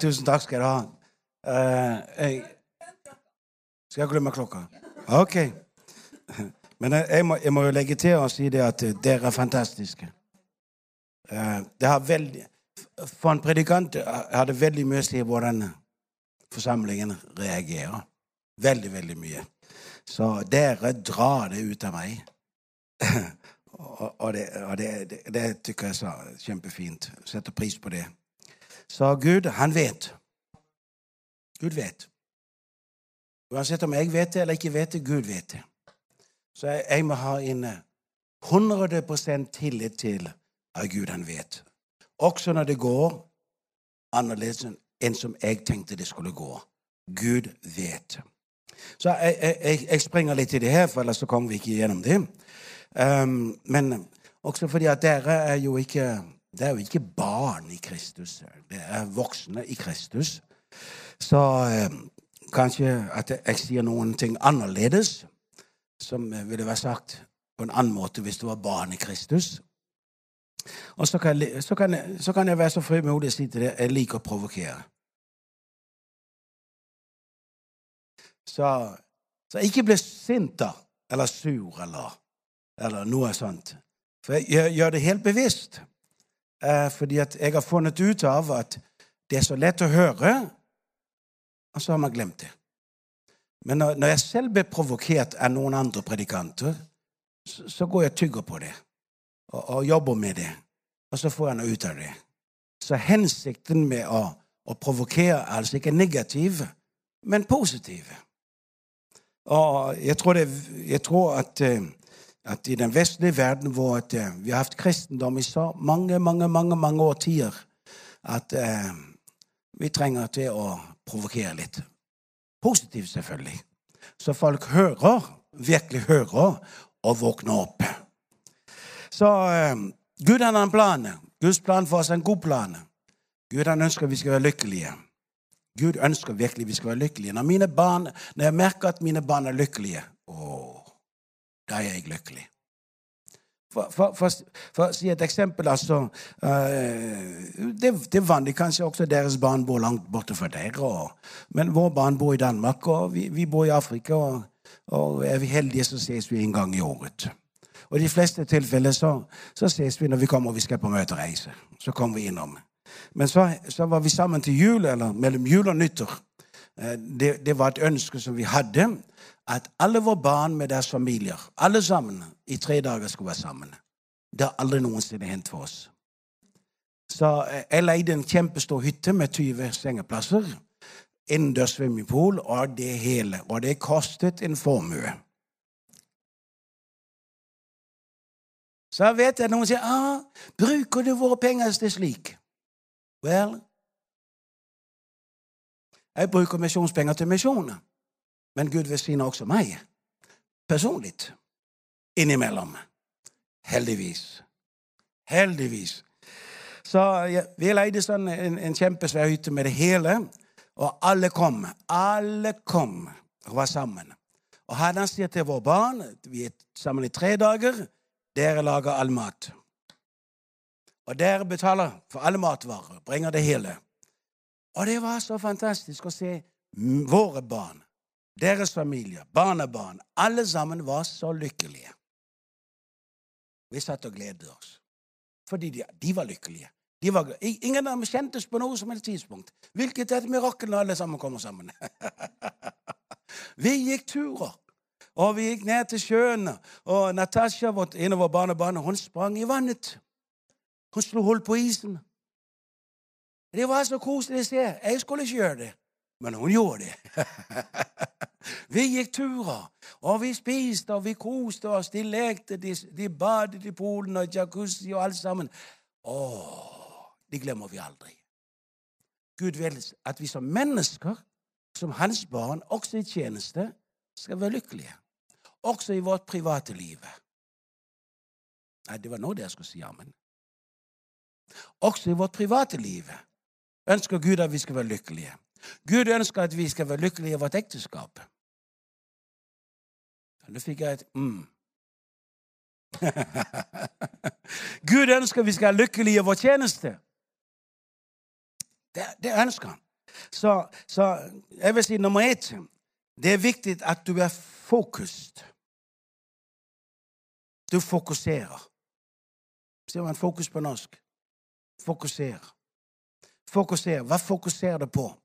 Tusen takk skal dere ha. Uh, jeg Skal jeg glemme klokka? OK. Men jeg, må, jeg må jo legge til og si det at dere er fantastiske. Uh, det har veldig For en predikant har det veldig mye å si hvordan forsamlingen reagerer. Veldig, veldig mye. Så dere drar det ut av meg. og, og, det, og det, det, det tykker jeg er kjempefint. Setter pris på det. Så Gud, han vet. Gud vet. Uansett om jeg vet det eller ikke vet det, Gud vet det. Så jeg, jeg må ha en 100% tillit til at Gud han vet. Også når det går annerledes enn som jeg tenkte det skulle gå. Gud vet. Så jeg, jeg, jeg springer litt i det her, for ellers så kommer vi ikke gjennom det. Um, men også fordi at dere er jo ikke det er jo ikke barn i Kristus. Det er voksne i Kristus. Så eh, kanskje at jeg sier noen ting annerledes, som ville vært sagt på en annen måte hvis du var barn i Kristus. Og så kan, så kan, så kan jeg være så frimodig å si til deg jeg liker å provokere. Så, så ikke bli sint da, eller sur eller, eller noe sånt. For jeg gjør det helt bevisst. Eh, fordi at jeg har funnet ut av at det er så lett å høre, og så har man glemt det. Men når, jeg selv blir provokert av noen andre predikanter, så, går jeg og tygger på det og, og, jobber med det. Og så får jeg noe ut av det. Så hensikten med å, å provokere er altså ikke negativ, men positiv. Og jeg tror, det, jeg tror at uh, at i den vestlige verden hvor at, uh, vi har hatt kristendom i så mange, mange, mange mange årtier at eh, vi trenger til å provokere litt. Positivt, selvfølgelig. Så folk hører, virkelig hører, og våkner opp. Så eh, Gud har en plan. Guds plan for oss er en god plan. Gud han ønsker vi skal være lykkelige. Gud ønsker virkelig vi skal være lykkelige. Når, mine barn, når jeg merker at mine barn er lykkelige, å, da er jeg lykkelig. For, for, for, for å si et eksempel, altså uh, det, det, er vanlig kanskje også deres barn bor langt borte fra dere. Og, men våre barn bor i Danmark, og vi, vi bor i Afrika. Og, og, er vi heldige, så ses vi en gang i året. Og i de fleste tilfeller så, så ses vi når vi kommer og vi skal på møtereise. Så kommer vi innom. Men så, så, var vi sammen til jul, eller mellom jul og nyttår. Eh, det, det var et ønske som vi hadde at alle våre barn med deres familier, alle sammen, i tre dager skulle være sammen. Det har aldri noensinne hendt for oss. Så eh, jeg leide en kjempestor hytte med 20 sengeplasser. Innendørs swimmingpool og det hele. Og det kostet en formue. Så jeg vet jeg noen sier ah, 'Bruker du våre penger til slik?' Vel, jeg bruker misjonspenger til misjoner. Men Gud velsigner også meg personlig innimellom. Heldigvis. Heldigvis. Så ja, Vi leide sånn en, en kjempesvær hytte med det hele, og alle kom. Alle kom og var sammen. Og han sier til våre barn Vi er sammen i tre dager. Dere lager all mat. Og dere betaler for alle matvarer. Bringer det hele. Og det var så fantastisk å se våre barn deres familie, barnebarn, alle sammen var så lykkelige. Vi satt og gledet oss. Fordi de, de var lykkelige. De var, ingen av dem kjentes på noe som helst tidspunkt. Hvilket er et mirakel når alle sammen kommer sammen. vi gikk turer. Og vi gikk ned til sjøen. Og Natasha, en av våre barnebarn, hun sprang i vannet. Hun slo hull på isen. Det var så koselig å se. Jeg skulle ikke gjøre det, men hun gjorde det. Vi gikk turer, og vi spiste, og vi koste oss. De lekte, de, de badet i poolen og jacuzzi og alt sammen. Å, det glemmer vi aldri. Gud vil at vi som mennesker, som hans barn, også i tjeneste, skal være lykkelige. Også i vårt private liv. Nei, det var nå det jeg skulle si amen. Også i vårt private liv ønsker Gud at vi skal være lykkelige. Gud ønsker at vi skal være lykkelige i vårt ekteskap. Nå fikk jeg et mm. Gud ønsker vi skal være lykkelige i vår tjeneste. Det, det ønsker han. Så, så jeg vil si nummer ett Det er viktig at du er fokusert. Du fokuserer. Sier man fokus på norsk? Fokuser. Fokuser. Hva fokuserer du på?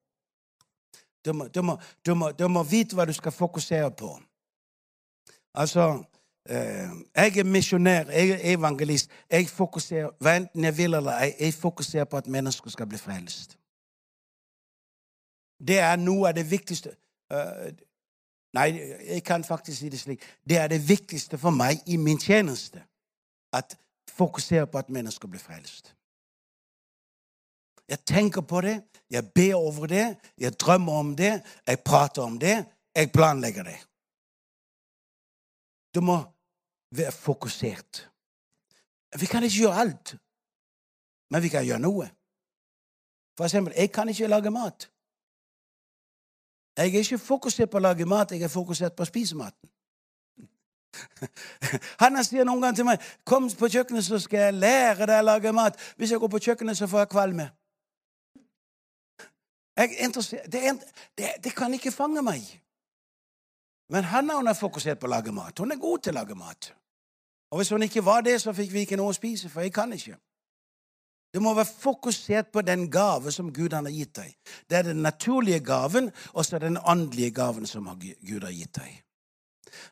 Du må, du, må, du, må, du må, vite hva du skal fokusere på. Altså eh, Jeg er misjonær, jeg er evangelist. Jeg fokuserer, enten jeg vil eller ei, jeg fokuserer på at mennesker skal bli frelst. Det er noe av det viktigste uh, Nei, jeg kan faktisk si det slik. Det er det viktigste for meg i min tjeneste. At fokusere på at mennesker blir frelst. Jeg tenker på det, jeg ber over det, jeg drømmer om det, jeg prater om det, jeg planlegger det. Du må være fokusert. Vi kan ikke gjøre alt, men vi kan gjøre noe. For eksempel, jeg kan ikke lage mat. Jeg er ikke fokusert på å lage mat, jeg er fokusert på å spise maten. Han sier noen ganger til meg 'Kom på kjøkkenet, så skal jeg lære deg å lage mat.' 'Hvis jeg går på kjøkkenet, så får jeg kvalme.' Det, er, det, det, kan ikke fange meg. Men Hanna hun er fokusert på å lage mat. Hun er god til å lage mat. Og hvis hun ikke var det, så fikk vi ikke noe å spise, for jeg kan ikke. Du må være fokusert på den gave som Gud har gitt deg. Det er den naturlige gaven, og så er det den åndelige gaven som Gud har gitt deg.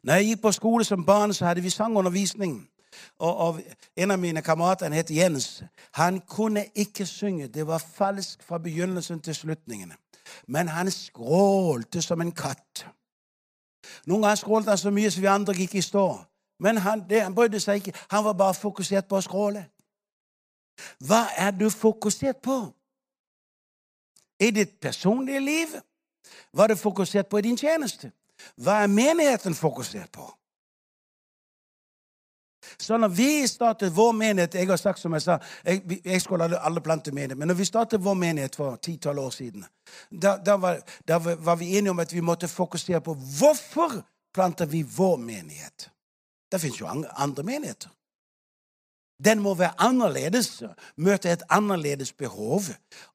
Når jeg gikk på skole som barn, så hadde vi sangundervisning. Og, og En av mine kamerater han het Jens. Han kunne ikke synge. Det var falsk fra begynnelsen til slutningen. Men han skrålte som en katt. Noen ganger skrålte han så mye så vi andre gikk i stå. Men han, det, han brydde seg ikke. Han var bare fokusert på å skråle. Hva er du fokusert på? I ditt personlige liv? Hva er du fokusert på i din tjeneste? Hva er menigheten fokusert på? Så når vi startet vår menighet Jeg har sagt som jeg sa, jeg, jeg skulle alle plante menighet, men når vi startet vår menighet for 10-12 år siden, da, da, var, da, var, vi enige om at vi måtte fokusere på hvorfor planter vi vår menighet. Det fins jo andre menigheter. Den må være annerledes, møte et annerledes behov.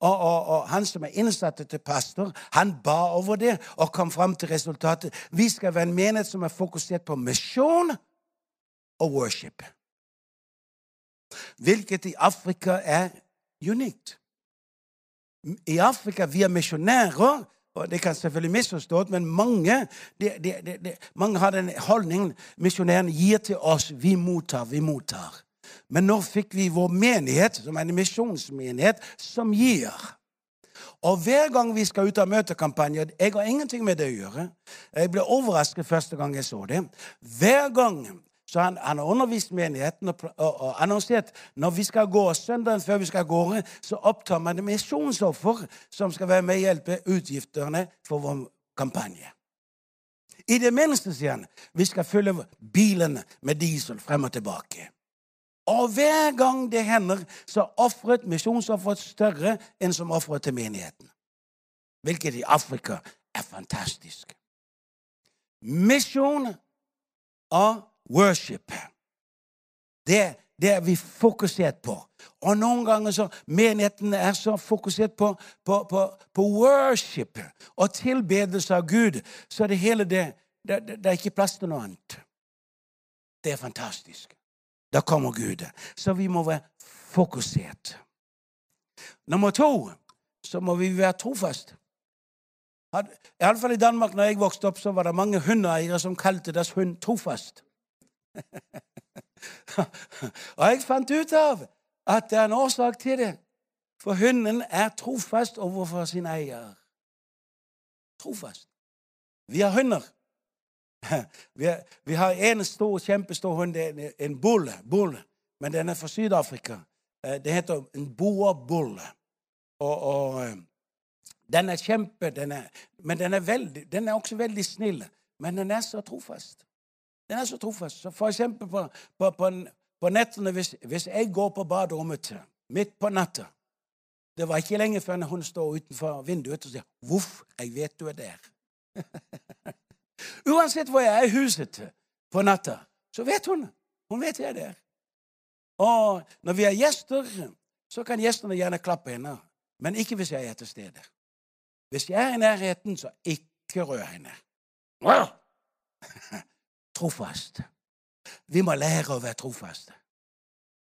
Og, og, og, Han som er innsatt til pastor, han ba over det og kom fram til resultatet. Vi skal være en menighet som er fokusert på misjon og worship. Hvilket i Afrika er unikt. I Afrika vi er misjonærer. og Det kan selvfølgelig misforstås, men mange, de, de, de, mange har den holdningen misjonærene gir til oss. Vi mottar, vi mottar. Men nå fikk vi vår menighet, som er en misjonsmenighet, som gir. Og hver gang vi skal ut av møtekampanjer Jeg har ingenting med det å gjøre. Jeg ble overrasket første gang jeg så det. Hver gang så han, han har undervist menigheten og, og, og, annonsert når vi skal gå søndagen før vi skal gå, så opptar man det misjonsoffer som skal være med og hjelpe utgiftene for vår kampanje. I det minste, sier han, vi skal fylle bilene med diesel frem og tilbake. Og hver gang det hender, så er offeret, misjonsofferet større enn som offeret til menigheten. Hvilket i Afrika er fantastisk. Misjon og worship. Det, det er vi fokusert på. Og noen ganger så menigheten er så fokusert på, på, på, på worship og tilbedelse av Gud, så er det hele det, det, det er ikke plass til noe annet. Det er fantastisk. Da kommer Gud. Så vi må være fokusert. Nummer to så må vi være trofaste. Iallfall i Danmark når jeg vokste opp, så var det mange hundeeiere som kalte deres hund trofast. og jeg fant ut av at det er en årsak til det. For hunden er trofast overfor sin eier. Trofast. Vi har hunder vi, har, en stor, kjempestor hund, en, en bull, bull, men den er fra Syd-Afrika. Eh, det heter en boerbull. Og, og, eh, den er kjempe, den er, men den er, veldig, den er også veldig snill. Men den er så trofast. Den er så trofast. Så for eksempel på, på, på, på nettene, hvis, hvis, jeg går på baderommet midt på natta Det var ikke lenge før hun står utenfor vinduet og sier 'Voff, jeg vet du er der'. Uansett hvor jeg er i huset på natta, så vet hun. Hun vet jeg er der. Og når vi har gjester, så kan gjestene gjerne klappe henne. Men ikke hvis jeg er til stede. Hvis jeg er i nærheten, så ikke rør henne. Trofast. Vi må lære å være trofaste.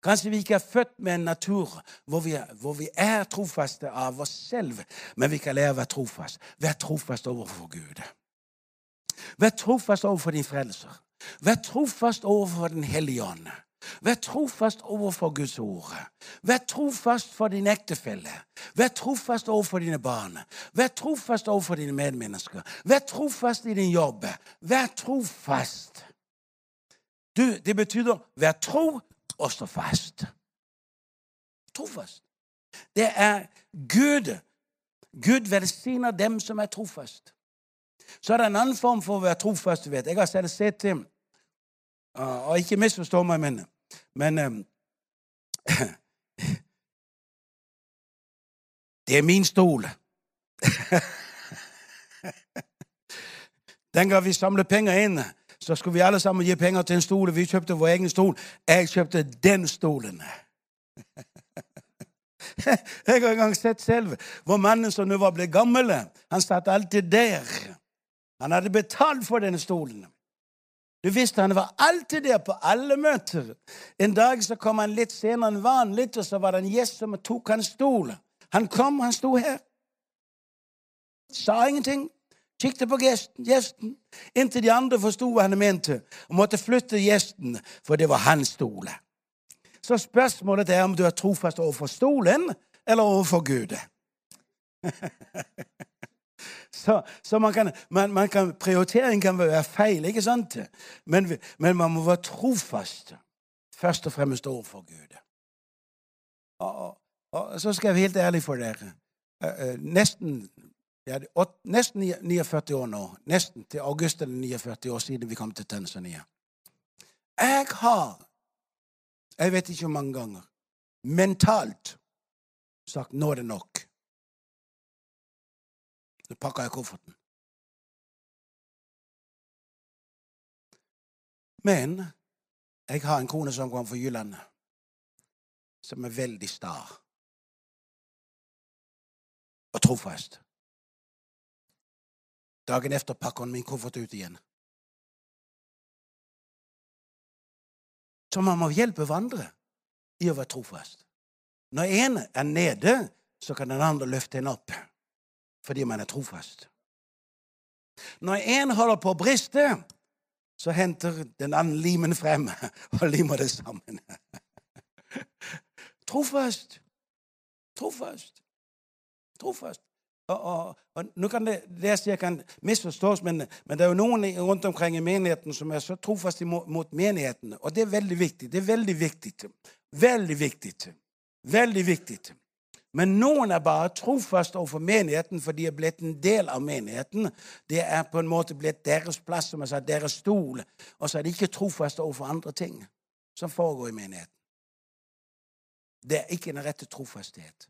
Kanskje vi ikke er født med en natur hvor vi, hvor vi er trofaste av oss selv, men vi kan lære å være trofast. Vær trofast overfor Gud. Vær trofast overfor din frelser. Vær trofast overfor Den hellige ånd. Vær trofast overfor Guds ord. Vær trofast for din ektefelle. Vær trofast overfor dine barn. Vær trofast overfor dine medmennesker. Vær trofast i din jobb. Vær trofast. Du, det betyr vær tro og stå fast. Trofast. Det er Gud. Gud velsigner dem som er trofast. Så er det en annen form for å være trofast. vet. Jeg har selv sett til og ikke misforstå meg, men, men um, Det er min stol. Den gang vi samlet penger inn, så skulle vi alle sammen gi penger til en stol. Vi kjøpte vår egen stol. Jeg kjøpte den stolen. Jeg har en gang sett selv hvor mannen som nå var blitt gammel, han satt alltid der. Han hadde betalt for denne stolen. Du visste han var alltid der på alle møter. En dag så kom han litt senere enn vanlig, og så var det en gjest som tok hans stol. Han kom, han sto her. Sa ingenting. Kikket på gjesten, gjesten, inntil de andre forsto hva han mente, og måtte flytte gjesten, for det var hans stol. Så spørsmålet er om du er trofast overfor stolen eller overfor Gud. Så, så man kan, man, man kan, prioritering kan være feil, ikke sant? Men, men, man må være trofast først og fremst overfor Gud. Og, og, så skal jeg være helt ærlig for dere. Eh, eh, nesten, ja, nesten 49 år nå. Nesten til august eller 49 år siden vi kom til Tanzania. Jeg har, jeg vet ikke hvor mange ganger, mentalt sagt nå er det nok. Så pakka jeg kofferten. Men jeg har en kone som kommer fra Jylland, som er veldig sta og trofast. Dagen etter pakker hun min koffert ut igjen. Så man må hjelpe hverandre i å være trofast. Når en er nede, så kan den andre løfte en opp fordi man er trofast. Når én holder på å briste, så henter den andre limen frem og limer det sammen. Trofast. Trofast. Trofast. Og, og, og nå kan det, det kan misforstås, men, men, det er jo noen rundt omkring i menigheten som er så trofaste mot, mot menigheten. Og det er veldig viktig. Det er veldig viktig. Veldig viktig. Veldig viktig. Men noen er bare trofast overfor menigheten, for de er blitt en del av menigheten. Det er på en måte blitt deres plass, som jeg sa, deres stol. Og så er de ikke trofaste overfor andre ting som foregår i menigheten. Det er ikke den rette trofasthet.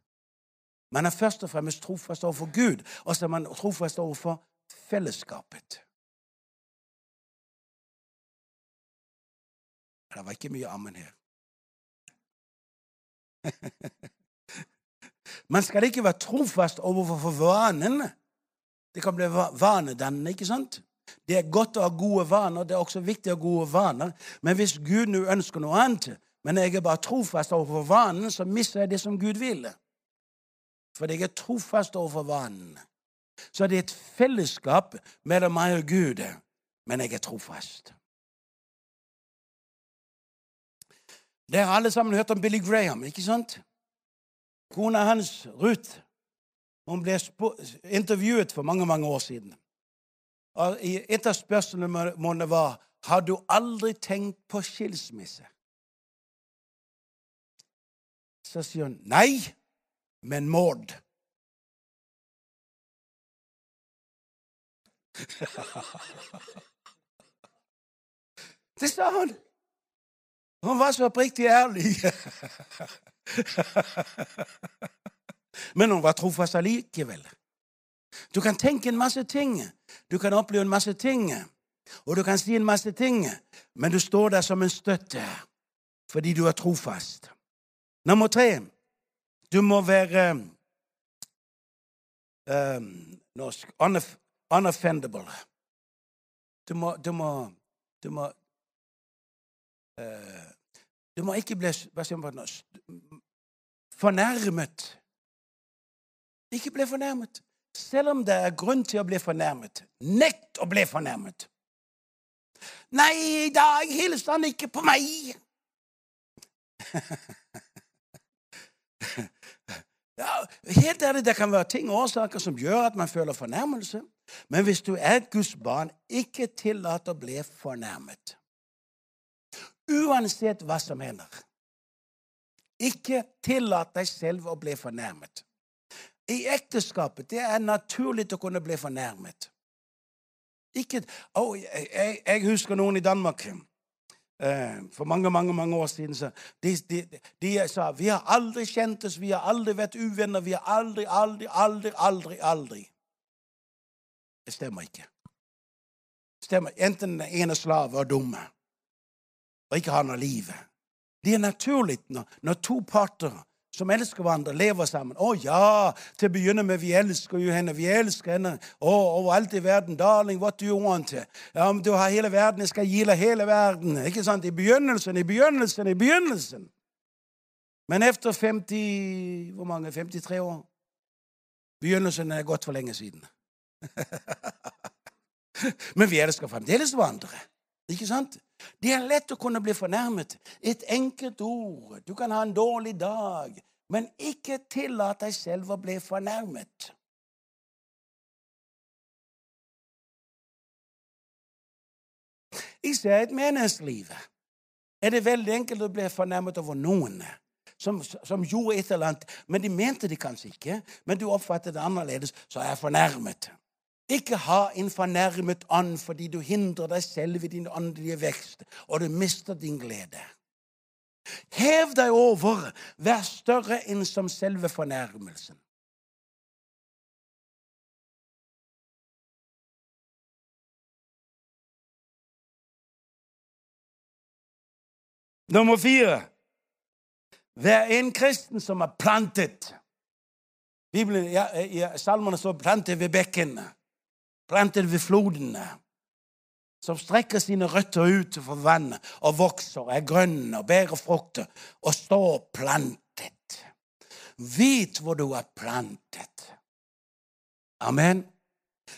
Man er først og fremst trofast overfor Gud, og så er man trofast overfor fellesskapet. Det var ikke mye ammen her. Man skal ikke være trofast overfor vanen. Det kan bli vanedannende, ikke sant? Det er godt å ha gode vaner, det er også viktig å ha gode vaner. Men hvis Gud nå ønsker noe annet, men jeg er bare trofast overfor vanen, så mister jeg det som Gud vil. For jeg er trofast overfor vanen. Så det er et fellesskap mellom meg og Gud, men jeg er trofast. Dere har alle sammen hørt om Billy Graham, ikke sant? Kona hans, Ruth, hun ble intervjuet for mange mange år siden. Og Et av spørsmålene var har du aldri tenkt på skilsmisse. Så sier hun nei, men Maud. Det sa hun. Hun var så oppriktig ærlig. Men hun var trofast allikevel. Du kan tenke en masse ting, du kan oppleve en masse ting, og du kan si en masse ting, men du står der som en støtte fordi du er trofast. Nummer tre du må være um, norsk unoff unoffendable. Du må Du må, du må, uh, du må ikke bli fornærmet. Ikke bli fornærmet. Selv om det er grunn til å bli fornærmet. Nekt å bli fornærmet. Nei, da hilste han ikke på meg. Ja, helt ærlig, Det kan være ting og årsaker som gjør at man føler fornærmelse. Men hvis du er et Guds barn, ikke tillat å bli fornærmet. Uansett hva som hender. Ikke tillat deg selv å bli fornærmet. I ekteskapet det er naturlig å kunne bli fornærmet. Ikke, oh, jeg, jeg husker noen i Danmark Eh, for mange mange, mange år siden de, de, de, sa vi har aldri kjentes, vi har aldri vært uvenner. Vi har aldri, aldri, aldri, aldri, aldri. Det stemmer ikke. Det stemmer. Enten den ene slave var dumme og ikke har noe liv. Det er naturlig når, når to parter som elsker hverandre, lever sammen. Å ja, til å begynne med, vi elsker jo henne. Vi elsker henne. Å, overalt i verden. Darling, what do you want? Ja, men du har hele verden. Jeg skal gi deg hele verden. Ikke sant? I begynnelsen, i begynnelsen, i begynnelsen. Men etter 50 Hvor mange? 53 år? Begynnelsen er gått for lenge siden. men vi elsker fremdeles hverandre. Ikke sant? Det er lett å kunne bli fornærmet. Et enkelt ord. Du kan ha en dårlig dag. Men ikke tillat deg selv å bli fornærmet. I et meningsliv, er det veldig enkelt å bli fornærmet over noen som, som, gjorde et eller annet, men de mente det kanskje ikke. Men du oppfattet det annerledes, så er jeg fornærmet. Ikke ha en fornærmet ånd fordi du hindrer deg selv i din åndelige vekst, og du mister din glede. Hev deg over, vær større enn som selve fornærmelsen. Nummer fire Vær en kristen som er plantet. Bibelen, ja, ja, Salmene står 'plantet ved bekkene' plantet ved flodene, som strekker sine røtter ut for vannet og vokser, er grønne og bærer frukter, og står plantet. Vit hvor du er plantet. Amen.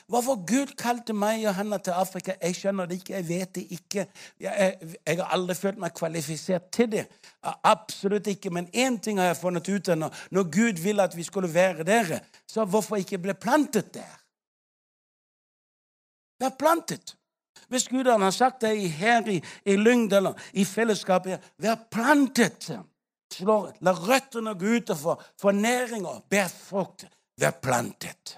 Hvorfor Gud kalte meg og henne til Afrika, jeg skjønner det ikke. Jeg vet det ikke. Jeg, jeg har aldri følt meg kvalifisert til det. Absolutt ikke. Men én ting har jeg funnet ut av. Når, Gud ville at vi skulle være der, så hvorfor ikke ble plantet der? Vær plantet. Hvis Gud har sagt det her i, i Lyngd eller i fellesskapet, vær plantet. Slå, la røttene gå ut og få, få næring og bær frukt. Vær plantet.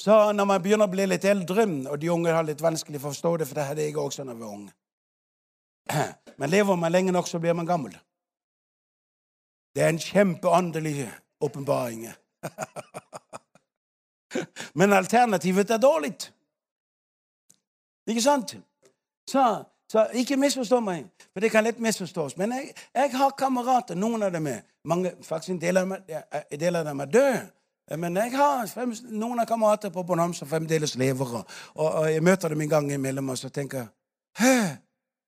Så når man begynner å bli litt eldre, og de unge har litt vanskelig for å forstå det, for det hadde jeg også da jeg var ung Men lever man lenge nok, så blir man gammel. Det er en kjempeåndelig åpenbaring. Men alternativet er dårlig. Ikke sant? Så, så ikke misforstå meg, for det kan lett misforstås. Men jeg, jeg har kamerater, noen av dem er mange, faktisk en del av dem, del av dem er døde. Men jeg har noen av kamerater på Bonham som fremdeles lever. Og, og, jeg møter dem en gang imellom og så tenker Hæ?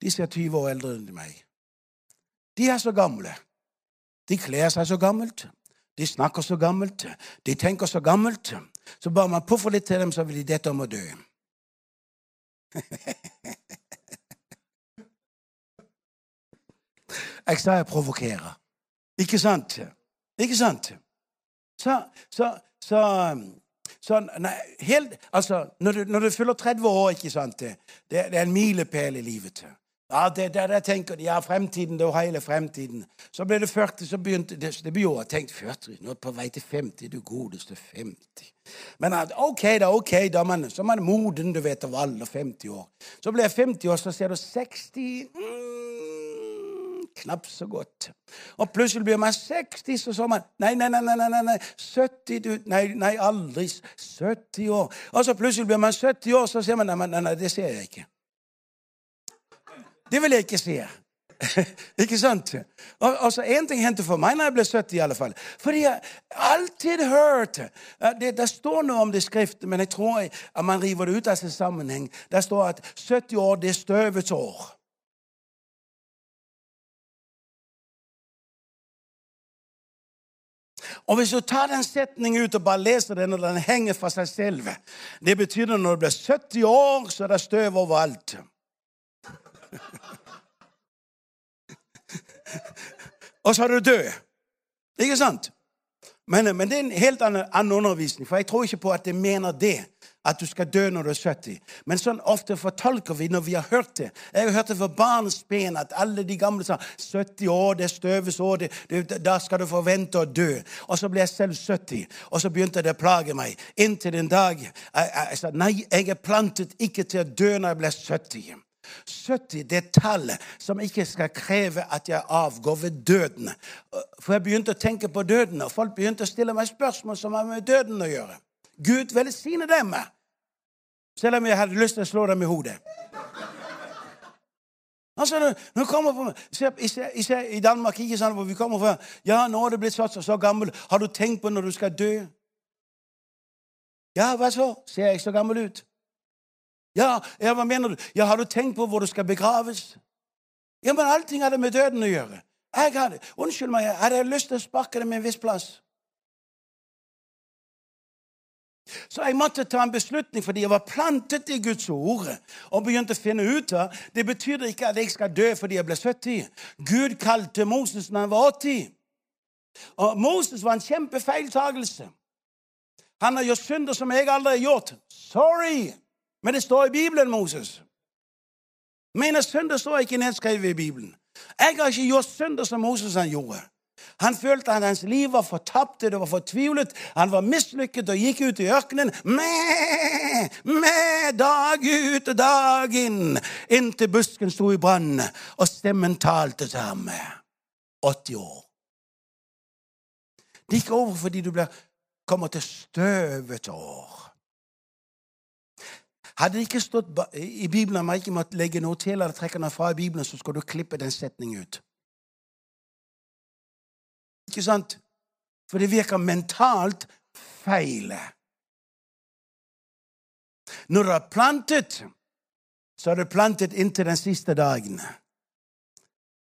De ser 20 år eldre enn meg. De er så gamle. De kler seg så gammelt. De snakker så gammelt. De tenker så gammelt. Så bare man puffer litt til dem, så vil de dette om å dø. jeg sa jeg provokerer. Ikke sant? Ikke sant? Så, så, så, så nei, helt, altså, når, du, når du fyller 30 år, ikke sant? Det, det er en milepæl i livet. Ja, det, det, det tenker. Ja, fremtiden, det var hele fremtiden. Så ble det 40, så begynte det Det blir jo tenkt 40. Nå er på vei til 50. Du godeste 50. Men OK, da, ok da, man, så er man moden, du vet, av alle 50 år. Så blir jeg 50 år, så ser du 60 mm, Knapt så godt. Og plutselig blir man 60, så så man Nei, nei, nei, nei, nei, nei 70 du, Nei, nei, aldri 70 år. Og så plutselig blir man 70 år, så ser man Nei, nei, nei det ser jeg ikke. Det vil jeg ikke se. ikke sant? Og, altså, så En ting hendte for meg når jeg ble 70, i alle fall. Fordi jeg alltid hørte det, det står noe om det i Skriften, men jeg tror at man river det ut av sin sammenheng. Det står at 70 år, det er støvets år. Og Hvis du tar den setningen ut og bare leser den, og den henger for seg selv Det betyr at når du blir 70 år, så er det støv overalt. Og så er du død. Ikke sant? Men, men, det er en helt annen, annen undervisning, for jeg tror ikke på at det mener det at du skal dø når du er 70. Men sånn ofte fortolker vi når vi har hørt det. Jeg har hørt det fra barns ben at alle de gamle sa 70 år, det er støves år, det, det, da skal du forvente å dø. Og så ble jeg selv 70, og så begynte det å plage meg. Inntil en dag jeg, jeg, jeg sa nei, jeg er plantet ikke til å dø når jeg blir 70. 70 det tallet som ikke skal kreve at jeg avgår ved døden. For jeg begynte å tenke på døden, og folk begynte å stille meg spørsmål som har med døden å gjøre. Gud velsigne dem. Selv om jeg hadde lyst til å slå dem i hodet. Altså, når du kommer på, især, I Danmark ikke sant, hvor vi kommer fra Ja, nå er du blitt så, så gammel. Har du tenkt på når du skal dø? Ja, hva så? Ser jeg så gammel ut? Ja, ja, hva mener du? Ja, Har du tenkt på hvor du skal begraves? Ja, men allting hadde med døden å gjøre. Jeg hadde, Unnskyld meg, jeg hadde lyst til å sparke det med en viss plass. Så jeg måtte ta en beslutning fordi jeg var plantet i Guds ord og begynte å finne ut av Det betyr ikke at jeg skal dø fordi jeg ble 70. Gud kalte Moses når han var 80. Og Moses var en kjempefeiltagelse. Han har gjort synder som jeg aldri har gjort. Sorry! Men det står i Bibelen, Moses. Mine synder står ikke nedskrevet i Bibelen. Jeg har ikke gjort synder som Moses han gjorde. Han følte at hans liv var fortapt, det var fortvilet, han var mislykket og gikk ut i ørkenen med, med dag ut og dag inn, inntil busken sto i brann, og stemmen talte til ham. 80 år. Det gikk over fordi du ble, kommer til støvete år. Hadde det ikke stått i Bibelen at man ikke måtte legge noe til eller trekke noe fra i Bibelen, så skal du klippe den setningen ut. Ikke sant? For det virker mentalt feil. Når du har plantet, så har du plantet inntil den siste dagen.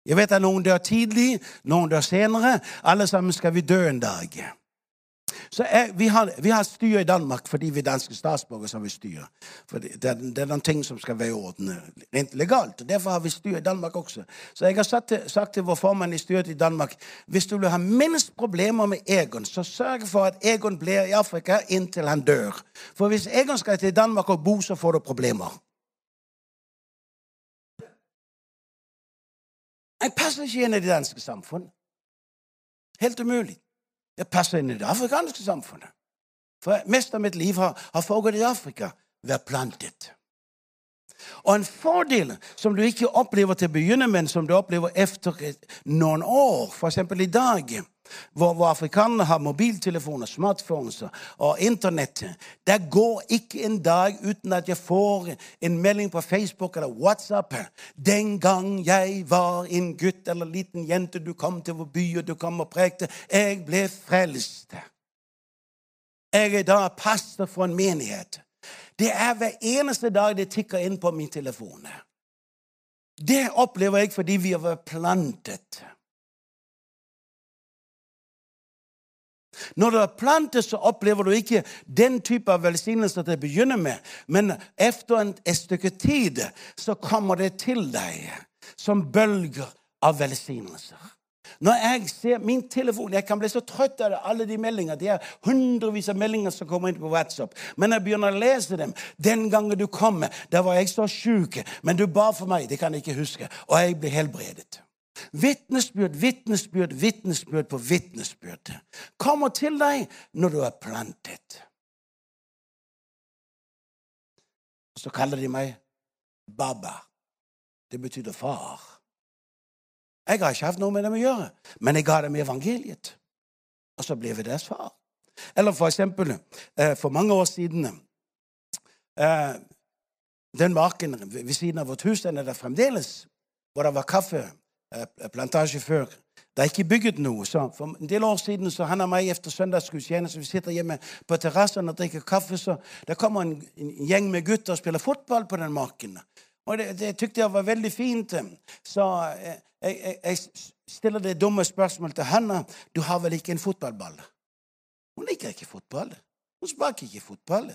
Jeg vet at noen dør tidlig, noen dør senere. Alle sammen skal vi dø en dag. Så jeg, vi, har, vi har styr i Danmark fordi vi er danske statsborgere. som vi styr. For det, det, er noen ting som skal være i orden rent legalt. og Derfor har vi styr i Danmark også. Så jeg har sagt til, sagt til vår formann i styret i Danmark hvis du vil ha minst problemer med Egon, så sørg for at Egon blir i Afrika inntil han dør. For hvis Egon skal til Danmark og bo, så får du problemer. Jeg passer ikke inn i det danske samfunn. Helt umulig. Jeg passer inn i det afrikanske samfunnet. For mest av mitt liv har, har foregått i Afrika. Vær plantet. Og en fordel som du ikke opplever til å begynne med, som du opplever etter noen år, f.eks. i dag hvor, har mobiltelefoner, smartphones og Internett. Det går ikke en dag uten at jeg får en melding på Facebook eller WhatsApp. 'Den gang jeg var en gutt eller liten jente, du kom til vår by, og du kom og prekte.' 'Jeg ble frelst.' Jeg er da pastor for en menighet. Det er hver eneste dag det tikker inn på min telefon. Det opplever jeg fordi vi har vært plantet. Når du er plantet, så opplever du ikke den type av velsignelse til å begynne med, men etter et stykke tid så kommer det til deg som bølger av velsignelser. Når jeg ser min telefon Jeg kan bli så trøtt av alle de meldingene. Det er hundrevis av meldinger som kommer inn på WhatsApp. Men jeg begynner å lese dem. Den gangen du kom, da var jeg så sjuk, men du ba for meg. Det kan jeg ikke huske. Og jeg ble helbredet. Vitnesbyrd, vitnesbyrd, vitnesbyrd på vitnesbyrd kommer til deg når du er plantet. Så kaller de meg Baba. Det betyr far. Jeg har ikke hatt noe med dem å gjøre, men jeg ga dem evangeliet. Og så ble vi deres far. Eller for eksempel, eh, for mange år siden eh, Den marken ved siden av vårt hus den er der fremdeles, hvor det var kaffe eh, plantasje før. Det er ikke bygget noe. Så for en del år siden så han og meg etter søndagsgudstjeneste vi sitter hjemme på terrassen og drikker kaffe. så der kommer en, en gjeng med gutter og spiller fotball på den marken. Og det, det tykte jeg var veldig fint. Så jeg, jeg, jeg stiller det dumme spørsmålet til Hanna. Du har vel ikke en fotballball? Hun liker ikke fotball. Hun sparker ikke fotball.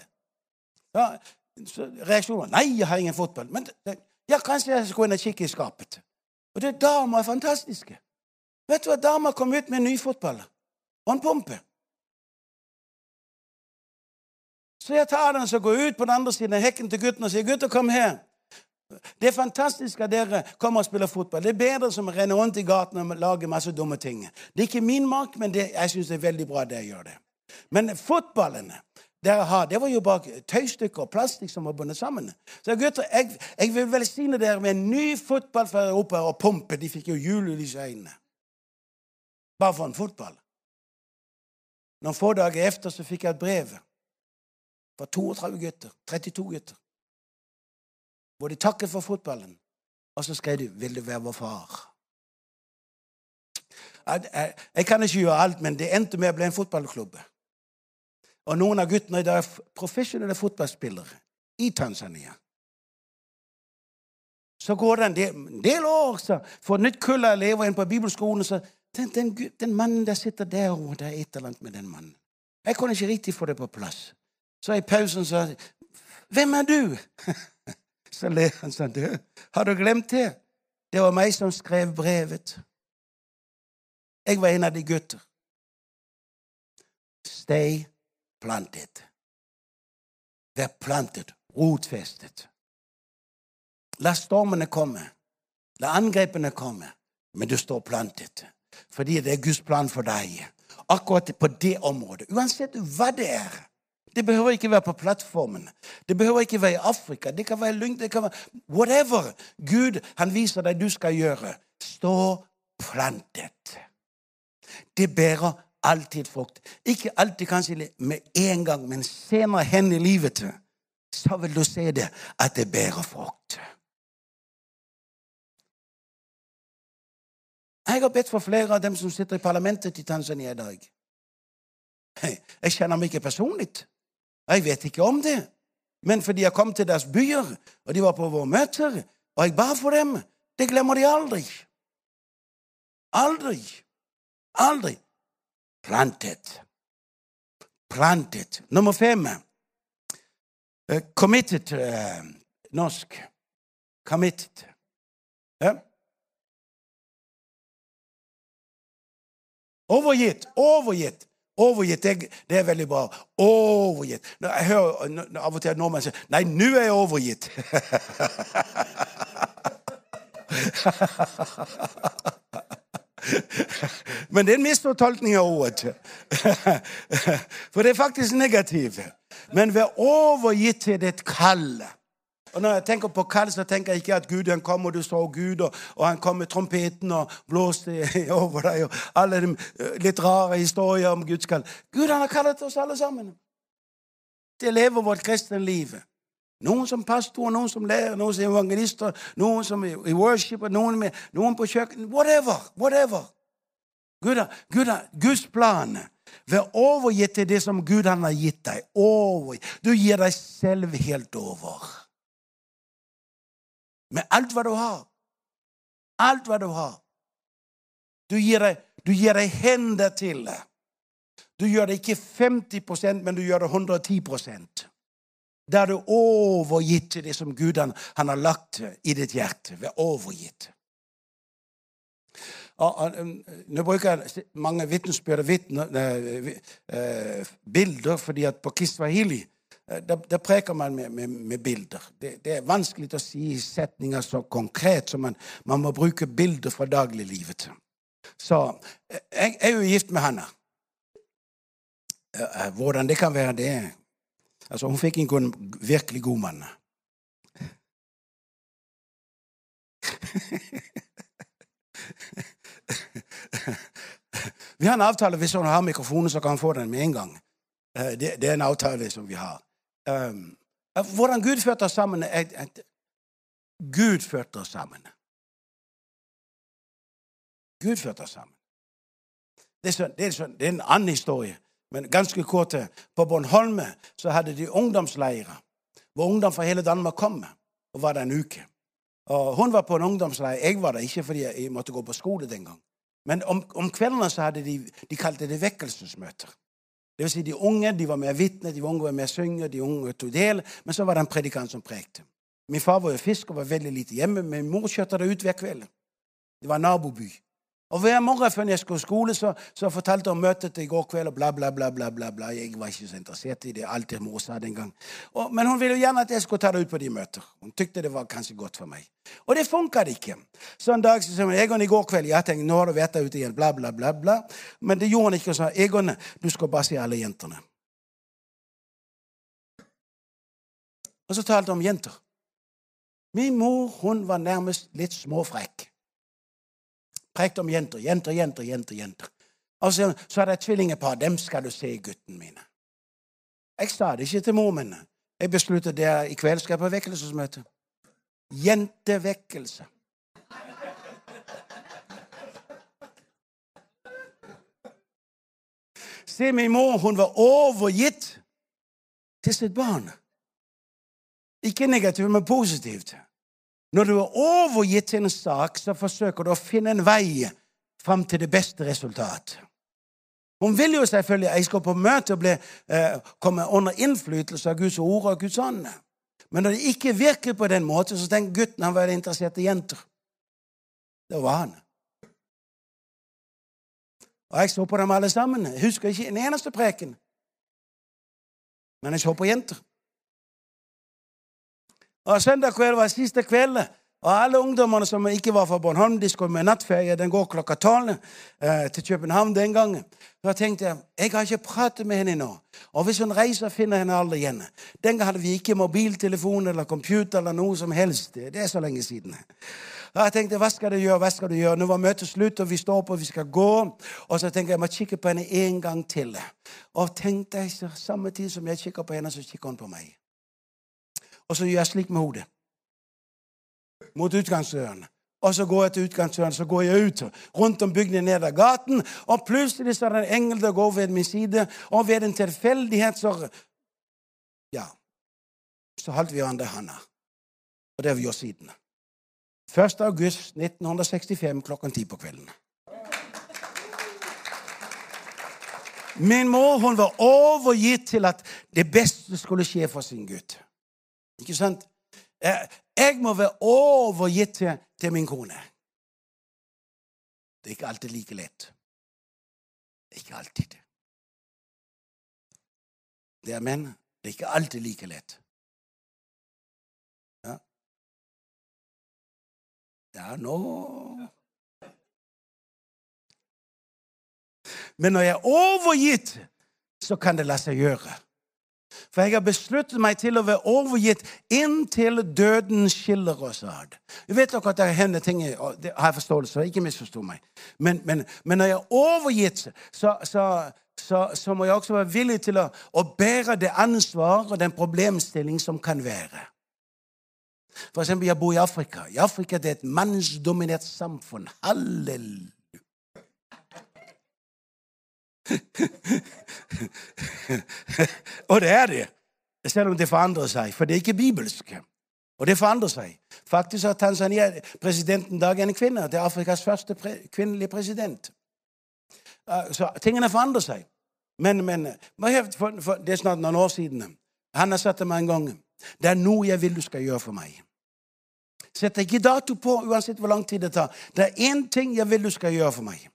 Ja, så reaksjonen var nei, jeg har ingen fotball. Men ja, kanskje jeg skal gå inn og kikke i skapet. Og det damer er fantastiske. Vet du hva, dama kom ut med en ny fotball og en pumpe. Så jeg tar den og går ut på den andre siden av hekken til gutten og sier, 'Gutter, kom her.' Det er fantastisk at dere kommer og spiller fotball. Det er bedre som å renne rundt i gaten og lage masse dumme ting. Det er ikke min mark, men det, jeg syns det er veldig bra at dere gjør det. Men fotballene dere har, det var jo bare tøystykker og plastikk som var bundet sammen. Så gutter, jeg, jeg vil velsigne dere med en ny fotball fra Europa og pumpe. De fikk jo julelys i øynene. Bare for en fotball. Noen få dager etter så fikk jeg et brev fra 32 gutter, 32 gutter, hvor de takket for fotballen. Og så skrev de 'Vil du være vår far'? Jeg, kan ikke gjøre alt, men det endte med å bli en fotballklubb. Og noen av guttene i dag er profesjonelle fotballspillere i Tanzania. Så går det en del, en del år, så får nytt kull av elever inn på bibelskolen. så den, den, den, mannen der sitter der, og det er et eller annet med den mannen. Jeg kunne ikke riktig få det på plass. Så i pausen sa jeg, 'Hvem er du?' Så ler han sånn. 'Du, har du glemt det? Det var meg som skrev brevet.' Jeg var en av de gutter. Stay planted. Vær plantet, rotfestet. La stormene komme. La angrepene komme. Men du står plantet. Fordi det er Guds plan for deg. Akkurat på det området. Uansett hva det er. Det behøver ikke være på plattformen. Det behøver ikke være i Afrika. Det kan være Lyng. Det kan være Whatever Gud han viser deg du skal gjøre. Stå plantet. Det bærer alltid frukt. Ikke alltid kanskje med en gang, men senere hen i livet så vil du se det at det bærer frukt. Jeg har bedt for flere av dem som sitter i parlamentet i Tanzania i dag. Jeg kjenner meg ikke personlig. Jeg vet ikke om det. Men fordi jeg kom til deres byer, og de var på våre møter, og jeg ba for dem, det glemmer de aldri. Aldri. Aldri. Plantet. Plantet. Nummer fem. Uh, committed. Uh, norsk. Committed. Ja? Overgitt. Overgitt. Overgitt, det, det, er veldig bra. Overgitt. Jeg hører av og til nordmenn sier 'Nei, nå er jeg overgitt'. Men det er en misfortolkning av ordet. For det er faktisk negativt. Men vær overgitt til ditt kall. Og Når jeg tenker på kall, så tenker jeg ikke at Gud han kom, og du så Gud, og, og han kom med trompeten og blåste over deg, og alle de eh, litt rare historier om Guds kall. Gud han har kallet oss alle sammen til å leve vårt kristne liv. Noen som pastor, noen som lærer, noen som evangelister, noen som i worship, noen, med, noen på kjøkken Whatever. whatever. Gud, Gud, Guds plan. Vær overgitt til det som Gud han har gitt deg. Over. Du gir deg selv helt over. Med alt hva du har. Alt hva du har. Du gir deg, du gir deg hender til det. Du gjør det ikke 50% men du gjør det 110 Da er du overgitt til det som Gud han, han har lagt i ditt hjerte. Vær overgitt. Um, nå bruker jeg mange vitnesbyrd og eh, bilder, fordi at på Kiswahili der, da, preker man med, med, med bilder. Det, det, er vanskelig å si setninger så konkret som man, man må bruke bilder fra dagliglivet. Så eh, jeg, jeg er jo gift med Hanna. Eh, hvordan det kan være, det Altså, hun fikk en virkelig god mann. Vi har en avtale hvis hun har mikrofonen, så kan hun få den med en gang. Det, det er en avtale som vi har. Um, hvordan Gud førte oss sammen Gud førte oss sammen. Gud førte oss sammen. Det er, en annen historie, men ganske kort. På Bornholm så hadde de ungdomsleirer hvor ungdom fra hele Danmark kom og var der en uke. Og Hun var på en ungdomsleir. Jeg var der ikke fordi jeg måtte gå på skole den gang. Men om, om kveldene så hadde de de kalte det vekkelsesmøter. Det vil si de unge de var med å vitne, de unge var med å synge, de unge tok del. Men så var det en predikant som prekte. Min far var jo fisk og var veldig lite hjemme. Min mor kjørte det ut hver kveld. Det var en naboby. Og Hver morgen før jeg skulle skole, så, så fortalte hun møtet i går kveld. og bla, bla, bla, bla, bla, bla. Jeg var ikke så interessert i det. alt mor sa den gang. Og, men hun ville jo gjerne at jeg skulle ta det ut på de møter. Hun tykte det var kanskje godt for meg. Og det funka ikke. Så en dag så sa hun Egon, i går kveld jeg tenkte, nå har du vært der ute igjen. Bla, bla, bla. bla. Men det gjorde hun ikke. og sa Egon, du skal bare se alle jentene. Og så talte hun om jenter. Min mor hun var nærmest litt småfrekk. Prekte om jenter, jenter, jenter, jenter. jenter. Og så, så er det et tvillingepar. Dem skal du se, gutten mine. Jeg sa det ikke til mor min. Jeg besluttet det i kveld skal jeg på vekkelsesmøte. Jentevekkelse. Se, min mor hun var overgitt til sitt barn. Ikke negativt, men positivt. Når du er overgitt til en sak, så forsøker du å finne en vei fram til det beste resultat. Hun vil jo selvfølgelig jeg skal på møte og bli, eh, komme under innflytelse av Guds ord og Guds ånd. Men når det ikke virker på den måten, så tenker gutten han var interessert i jenter. Det var han. Og jeg så på dem alle sammen. Jeg husker ikke en eneste preken. Men jeg så på jenter. Og Søndag kveld var siste kveld. Og alle ungdommene som ikke var fra Bornholm, de skulle med nattferie. Den går klokka tolv eh, til København den gangen. Da tenkte jeg jeg har ikke pratet med henne nå. Og hvis hun reiser, finner henne aldri igjen. Den gang hadde vi ikke mobiltelefon eller computer eller noe som helst. Det er så lenge siden. Og jeg tenkte, hva skal du gjøre, hva skal du gjøre? Nå var møtet slutt, og vi står opp, og vi skal gå. Og så tenkte jeg, jeg må kikke på henne en gang til. Og tenkte jeg, samme tid som jeg kikker på henne, så kikker hun på meg. Og så gjør jeg slik med hodet. Mot utgangsdøren. Og så går jeg til utgangsdøren, så går jeg ut rundt om bygningen ned av gaten. Og plutselig så er det en engel som går ved min side, og ved en tilfeldighet så Ja. Så holdt vi hverandre i handa. Og det har vi gjort siden. 1. august 1965 klokken ti på kvelden. Min mor hun var overgitt til at det beste skulle skje for sin gutt. Ikke sant? Jeg må være overgitt til, min kone. Det er ikke alltid like lett. Ikke alltid. Det er menn. Det er ikke alltid like lett. Ja, ja nå Men når jeg er overgitt, så kan det la seg gjøre. For jeg har besluttet meg til å være overgitt inntil døden skiller oss ad. Jeg vet nok at det hender ting det har jeg forståelse Ikke misforstå meg. Men, men, men, når jeg er overgitt, så, så, så, så, må jeg også være villig til å, å bære det ansvar og den problemstilling som kan være. For eksempel, jeg bor i Afrika. I Afrika det er et mannsdominert samfunn. Halleluja. Og det er det, selv om det forandrer seg. For det er ikke bibelsk. Og det forandrer seg. Faktisk har Tanzania-presidenten dag en kvinne. Det er Afrikas første pre kvinnelige president. Så tingene forandrer seg. Men, men for, for, det er snart noen år siden. Han har sagt til meg en gang det er noe jeg vil du skal gjøre for meg. Sett ikke dato på, uansett hvor lang tid det tar. Det er én ting jeg vil du skal gjøre for meg.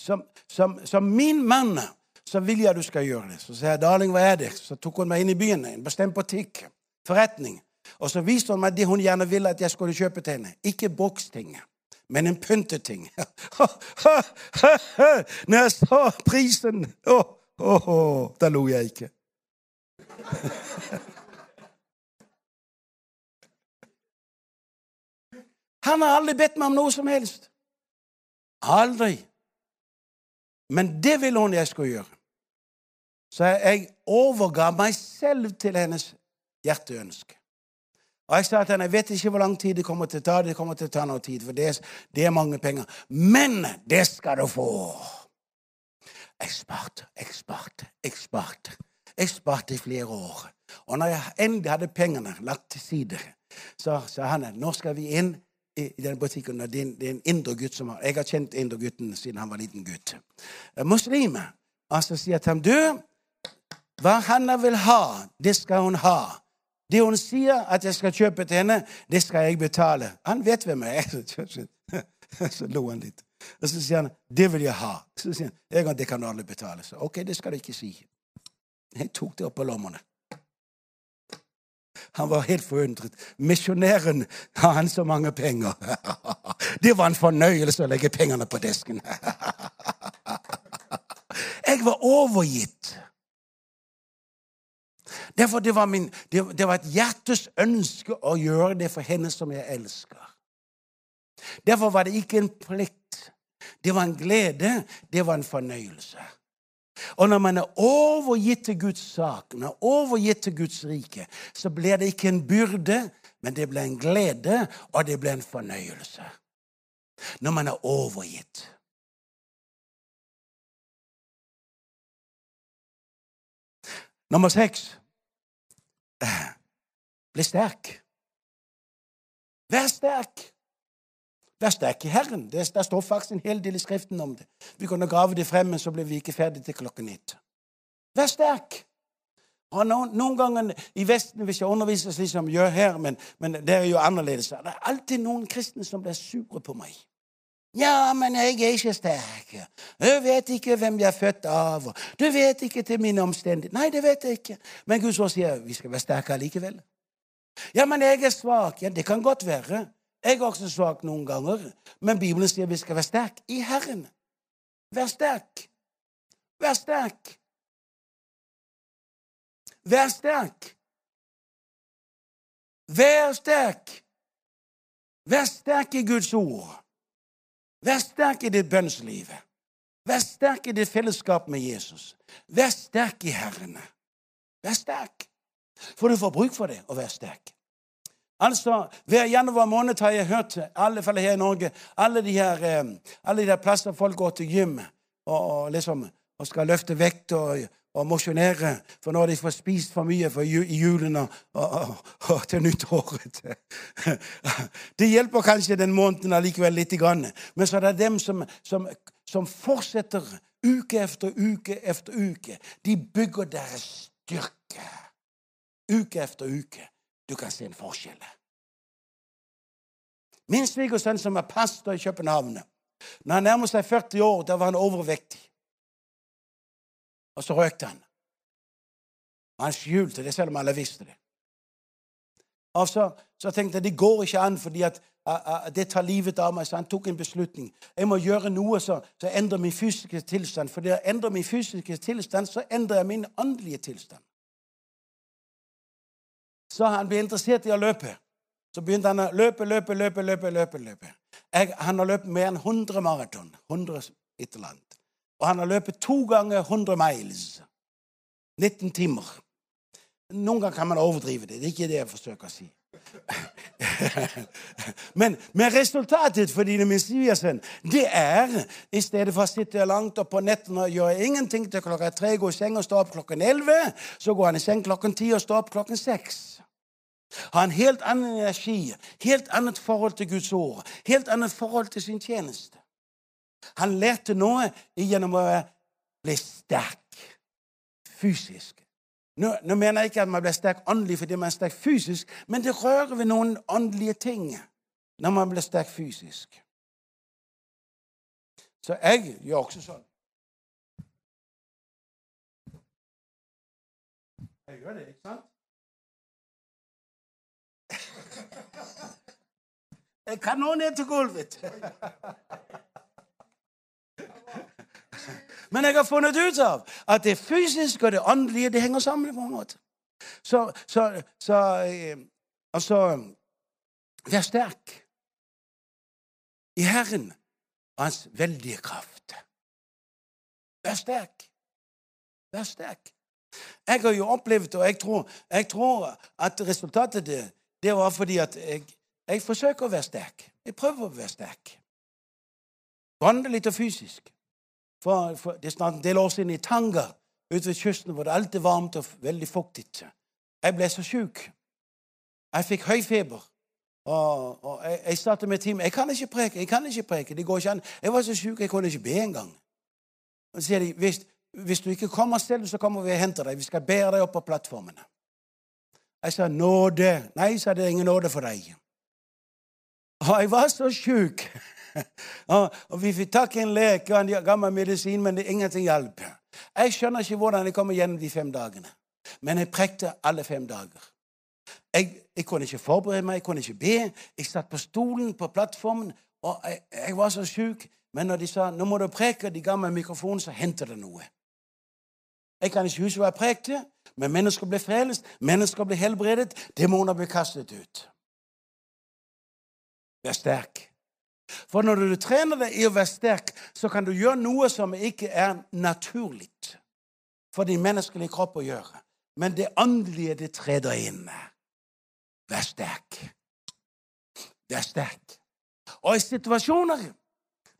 Som, som, som min mann så vil jeg at du skal gjøre det. Så sier jeg, 'Darling, hva er det?' Så tok hun meg inn i byen, en bestemt butikk, forretning. Og så viste hun meg det hun gjerne ville at jeg skulle kjøpe til henne. Ikke bruksting, men en pynteting. Når jeg så prisen oh, oh, oh, Da lo jeg ikke. Han har aldri bedt meg om noe som helst. Aldri. Men det ville hun jeg skulle gjøre. Så jeg overga meg selv til hennes hjerteønske. Og jeg sa til henne jeg vet ikke hvor lang tid det kommer til å ta. Det kommer til å ta noe tid, for det er, det er mange penger. Men det skal du få. Jeg sparte, jeg sparte, jeg sparte. Jeg sparte i flere år. Og når jeg endelig hadde pengene lagt til side, så sa han nå skal vi inn i denne butikken. Det er en, indre gutt som har Jeg har kjent indre gutten siden han var liten gutt. Muslimer Altså sier til ham du, hva Hanna vil ha, det skal hun ha. Det hun sier at jeg skal kjøpe til henne, det skal jeg betale. Han vet hvem jeg er. Så lo han litt. Og så sier han 'det vil jeg ha'. Så sier han 'det kan alle betale'. Så ok, det skal du ikke si. Jeg tok det opp på lommene. Han var helt forundret. Misjonæren har han så mange penger. Det var en fornøyelse å legge pengene på desken. Jeg var overgitt. Derfor det var, min, det, det var et hjertes ønske å gjøre det for henne som jeg elsker. Derfor var det ikke en plikt. Det var en glede. Det var en fornøyelse. Og når man er overgitt til Guds sak, når man er overgitt til Guds rike, så blir det ikke en byrde, men det blir en glede, og det blir en fornøyelse. Når man er overgitt. Nummer seks bli sterk. Vær sterk. Vær sterk i Herren. Det, der står faktisk en hel del i Skriften om det. Vi kunne grave det frem, men så ble vi ikke ferdig til klokken ett. Vær sterk. Og noen, noen, ganger i Vesten, hvis jeg underviser slik som jeg gjør her, men, men, det er jo annerledes, det er alltid noen kristne som blir sure på meg. Ja, men jeg er ikke sterk. Du vet ikke hvem jeg er født av. Du vet ikke til mine omstendigheter. Nei, det vet jeg ikke. Men Gud så sier vi skal være sterke likevel. Ja, men jeg er svak. Ja, det kan godt være. Jeg er også svak noen ganger, men Bibelen sier vi skal være sterke i Herren. Vær sterk. Vær sterk. Vær sterk. Vær sterk. Vær sterk i Guds ord. Vær sterk i ditt bønnsliv. Vær sterk i ditt fellesskap med Jesus. Vær sterk i Herren. Vær sterk. For du får bruk for det å være sterk. Altså, Hver januar måned har jeg hørt, alle fall her i Norge, alle de her, eh, alle de her plasser folk går til gym og, og, liksom, og skal løfte vekt og, og mosjonere. For når de får spist for mye for i julen og, og, til nyttåret Det hjelper kanskje den måneden allikevel litt. Men så er det dem som, som, som fortsetter uke efter uke efter uke. De bygger deres styrke uke efter uke. Du kan se en forskjell. Min svigersønn som er pastor i København, når han nærmer seg 40 år, da var han overvektig. Og så røkte han. Han skjulte det, selv om alle visste det. Og så, så tenkte jeg det går ikke an, fordi at, det tar livet av meg. Så han tok en beslutning. Jeg må gjøre noe så endrer min fysiske tilstand. For det endrer min fysiske tilstand, så endrer jeg min åndelige tilstand så han ble interessert i å løpe. Så begynte han å løpe, løpe, løpe. løpe, løpe, løpe. Jeg, han har løpt mer enn 100 maraton. 100 et eller annet. Og han har løpt to ganger 100 miles. 19 timer. Noen ganger kan man overdrive det. Det er ikke det jeg forsøker å si. men, men, resultatet for dine misligelser, det er i stedet for å sitte langt opp på nettene og gjøre ingenting til klokka tre, gå i seng og stå opp klokken elleve, så går han i seng klokken ti og står opp klokken seks. Har en helt annen energi, helt annet forhold til Guds ord, helt annet forhold til sin tjeneste. Han lærte noe gjennom å bli sterk fysisk. Nå, nå, mener jeg ikke at man blir sterk åndelig fordi man er sterk fysisk, men det rører ved noen åndelige ting når man blir sterk fysisk. Så jeg gjør også sånn. Jeg gjør det, ikke sant? Jeg kan nå ned til gulvet. Men jeg har funnet ut av at det fysiske og det åndelige det henger sammen på en måte. Så, så, så eh, Altså Vær sterk i Herren og Hans veldige kraft. Vær sterk. Vær sterk. Jeg har jo opplevd, og jeg tror, jeg tror at resultatet det, det var fordi at jeg, jeg forsøker å være sterk. Jeg prøver å være sterk. Åndelig og fysisk. For, for, det er snart en del år siden i Tanga ute ved kysten hvor det alltid varmt og veldig fuktig. Jeg ble så sjuk. Jeg fikk høy feber. Og, og jeg, jeg startet med team jeg kan ikke preke. jeg kan ikke preke, det går ikke an. Jeg var så sjuk jeg kunne ikke be engang. Og så sier de hvis, hvis du ikke kommer selv, så kommer vi og henter deg. Vi skal bære deg opp på plattformene. Jeg sa nåde. Nei, sa det ingen nåde for deg. Og jeg var så sjuk. og vi fikk tak i en leke, og en gammel medisin, men det ingenting hjalp. Jeg skjønner ikke hvordan jeg kommer gjennom de fem dagene. Men jeg prekte alle fem dager. Jeg, jeg, kunne ikke forberede meg, jeg kunne ikke be. Jeg satt på stolen på plattformen, og jeg, jeg var så sjuk. Men når de sa nå må du preke, de ga meg mikrofonen, så hendte det noe. Jeg kan ikke huske hva jeg prekte, men mennesker ble frelst, mennesker ble helbredet, demoner ble kastet ut. Vær sterk. For når du trener deg i å være sterk, så kan du gjøre noe som ikke er naturlig for din menneskelige kropp å gjøre. Men det åndelige, det treder inn. Vær sterk. Vær sterk. Og i situasjoner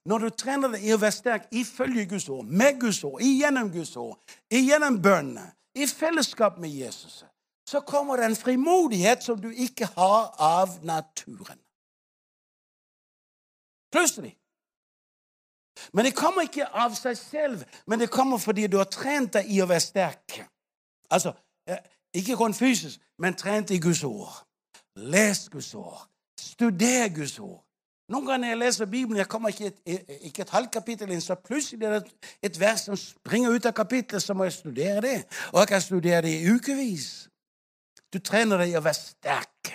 når du trener deg i å være sterk ifølge Guds ord, med Guds ord, igjennom Guds ord, igjennom bønnene, i fellesskap med Jesus, så kommer det en frimodighet som du ikke har av naturen. Plutselig. Men det kommer ikke av seg selv, men det kommer fordi du har trent deg i å være sterk. Altså, eh, ikke kun fysisk, men trent i Guds ord. Les Guds ord. Studer Guds ord. Noen ganger når jeg leser Bibelen, jeg kommer ikke et, ikke et halvt kapittel inn, så plutselig er det et vers som springer ut av kapittelet, så må jeg studere det. Og jeg kan studere det i ukevis. Du trener deg i å være sterk.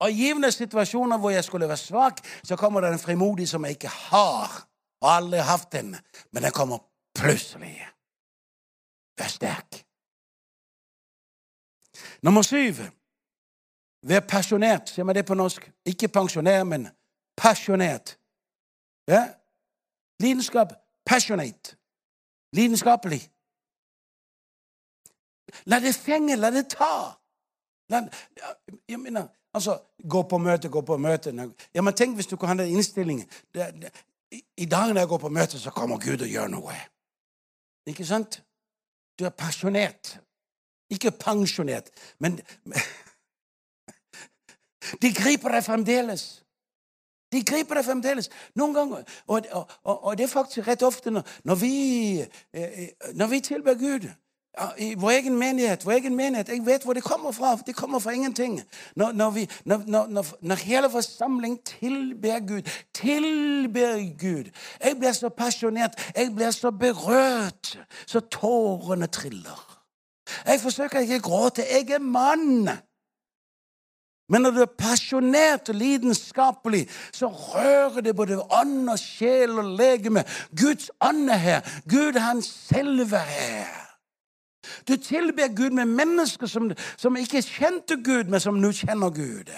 Og i givende situasjoner hvor jeg skulle være svak, så kommer det en frimodig som jeg ikke har. Og aldri har hatt den. Men den kommer plutselig. Vær sterk. Nummer syv. Vær pensjonert. Sier man det på norsk? Ikke pensjonær, men pasjonert. Ja? Lidenskap. Passionate. Lidenskapelig. La det fenge, la det ta. La, jeg mener, Altså, gå på møte, gå på møte. Ja, men Tenk hvis du kan ha den innstillingen. Det, det, I dag når jeg går på møte, så kommer Gud og gjør noe. Ikke sant? Du er pasjonert. Ikke pensjonert, men De griper deg fremdeles. De griper deg fremdeles. Noen ganger. Og, og, og, det er faktisk rett ofte når, når vi, eh, eh, når vi tilber Gud i vår egen menighet. vår egen menighet, Jeg vet hvor det kommer fra. Det kommer fra ingenting. Når, når, vi, når, når hele forsamling tilber Gud, tilber Gud Jeg blir så pasjonert, jeg blir så berørt, så tårene triller. Jeg forsøker ikke å gråte. Jeg er mann. Men når du er pasjonert og lidenskapelig, så rører det både ånd og sjel og legeme. Guds ånd er her. Gud, han selve er her. Du tilber Gud med mennesker som, som ikke kjente Gud, men som nå kjenner Gud.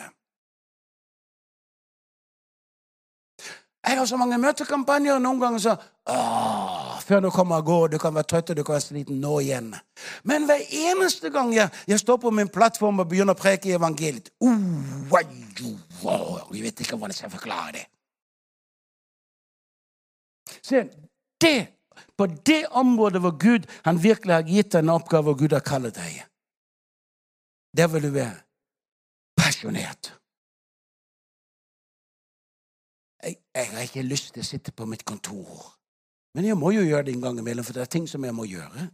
Jeg har så mange møtekampanjer, noen ganger så Åh, Før du kommer og går, du kan være trøtt og du kan være sliten. Nå igjen. Men hver eneste gang jeg, jeg står på min plattform og begynner å preke i evangeliet uh, Jeg vet ikke hvordan jeg skal forklare det. Se, det på det området hvor Gud han virkelig har gitt deg en oppgave, og Gud har kalt deg. Der vil du være pasjonert. Jeg, har ikke lyst til å sitte på mitt kontor. Men jeg må jo gjøre det en gang imellom, for det er ting som jeg må gjøre.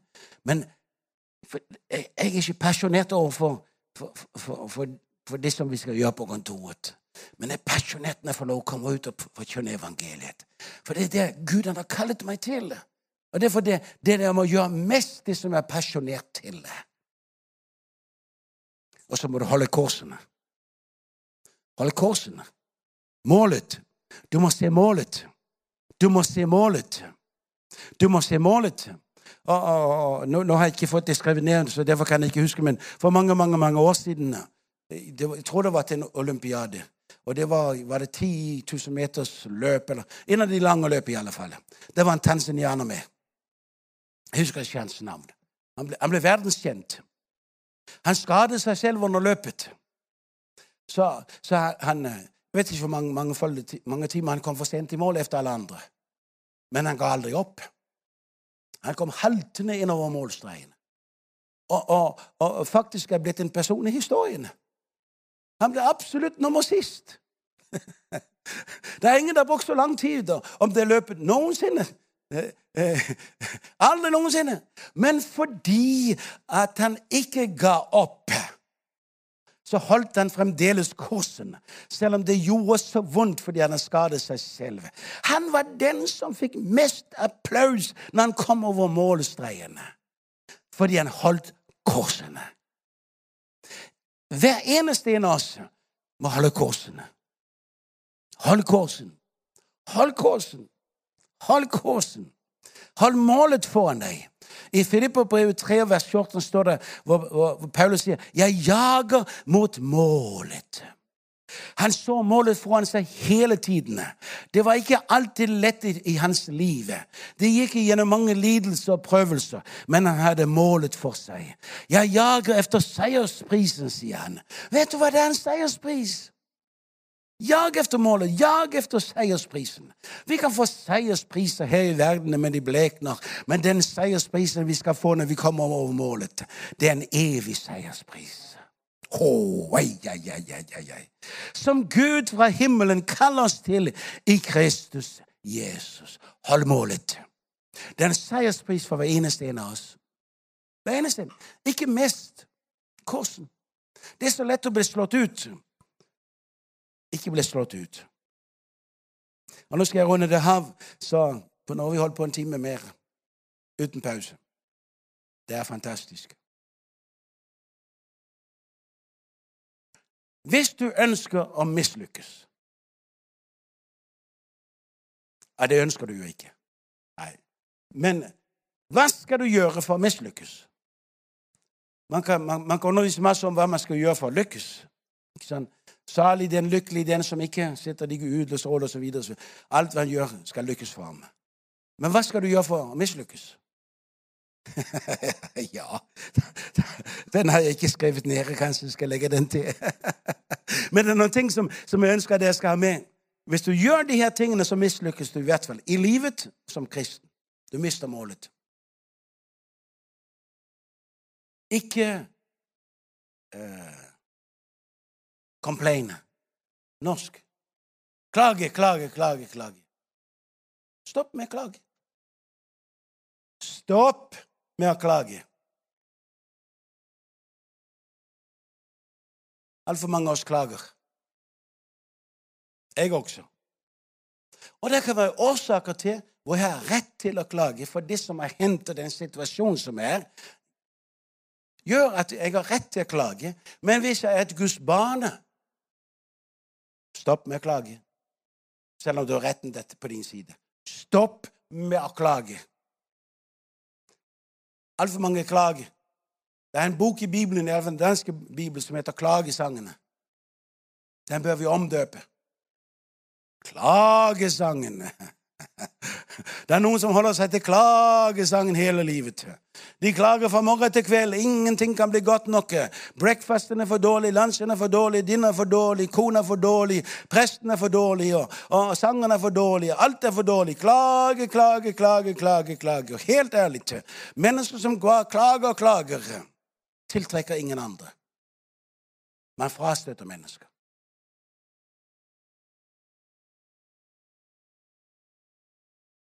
Men jeg, er ikke pasjonert overfor for, for, for, for, det som vi skal gjøre på kontoret. Men jeg er pasjonert når jeg får lov å komme ut og forkynne evangeliet. For det er det Gud har kallet meg til. Og Derfor det, det jeg må gjøre mest det som jeg er pasjonert til. Og så må du holde korsene. Holde korsene. Målet. Du må se målet. Du må se målet. Du må se målet. Oh, oh, oh. nå, nå, har jeg ikke fått det skrevet ned, så derfor kan jeg ikke huske, men for mange mange, mange år siden det, Jeg tror det var til en olympiade. Og det var, var det 10 000 meters løp, eller en av de lange løp i alle fall. Det var en tanzanianer med. Jeg husker ikke hans navn. Han ble, han ble verdenskjent. Han skadet seg selv under løpet. så, så han eh, Jeg vet ikke hvor mange, mange, mange timer han kom for sent i mål etter alle andre. Men han ga aldri opp. Han kom haltende innover målstreken. Og, og, og, faktisk er blitt en person i historien. Han ble absolutt nummer sist. Det er ingen der har brukt så lang tid om det løpet noensinne. Eh, eh, aldri noensinne. Men fordi at han ikke ga opp, så holdt han fremdeles kursen, selv om det gjorde så vondt fordi han skadet seg selv. Han var den som fikk mest applaus når han kom over målstreken, fordi han holdt kursene. Hver eneste en av oss må holde kursen. Hold kursen. Hold kursen. Hold kursen. Hold målet foran deg. I Filipperbrevet 3, vers 14 står det hvor, hvor, Paulus sier 'Jeg jager mot målet'. Han så målet foran seg hele tiden. Det var ikke alltid lett i, i hans liv. Det gikk gjennom mange lidelser og prøvelser, men han hadde målet for seg. 'Jeg jager efter seiersprisen', sier han. Vet du hva det er en seierspris? Jag efter målet, jag efter seiersprisen. Vi kan få seierspriser her i verden, men de blekner. Men den seiersprisen vi skal få når vi kommer over målet, det er en evig seierspris. Oh, ei, ei, ei. Som Gud fra himmelen kaller oss til i Kristus Jesus. Hold målet. Det er en seierspris for hver eneste en av oss. Hver eneste en. Ikke mest. Korsen. Det er så lett å bli slått ut ikke ble slått ut. Og Nå skal jeg runde det av, så på nå vi holdt på en time mer uten pause. Det er fantastisk. Hvis du ønsker å mislykkes Ja, det ønsker du jo ikke. Nei. Men hva skal du gjøre for å mislykkes? Man kan, man, man kan undervise masse om hva man skal gjøre for å lykkes. Ikke sant? Salig den lykkelige den som ikke sitter i og råd osv. Alt hva han gjør, skal lykkes for ham. Men hva skal du gjøre for å mislykkes? ja Den har jeg ikke skrevet ned. Kanskje jeg skal legge den til. Men det er noen ting som, som jeg ønsker at dere skal ha med. Hvis du gjør de her tingene, så mislykkes du i hvert fall i livet som kristen. Du mister målet. Ikke uh, Complaine. Norsk. Klage, klage, klage, klage. Stopp med å klage. Stopp med å klage. Altfor mange av oss klager. Jeg også. Og det kan være årsaker til hvor jeg har rett til å klage for det som har hendt, og den situasjonen som er, gjør at jeg har rett til å klage. Men hvis jeg er et Guds barne, Stopp med å klage. Selv om du har retten dette på din side. Stopp med å klage. Altfor mange klager. Det er en bok i Bibelen, i den danske bibelen som heter Klagesangene. Den bør vi omdøpe. Klagesangene. Det er noen som holder seg til klagesangen hele livet. De klager fra morgen til kveld. Ingenting kan bli godt nok. Breakfasten er for dårlig, lunsjen er for dårlig, dinner er for dårlig, kona er for dårlig, presten er for dårlig, og, og sangen er for dårlig. Alt er for dårlig. Klage, klage, klage, klage. klage. Helt ærlig, mennesker som klager og klager, tiltrekker ingen andre. Man frastøter mennesker.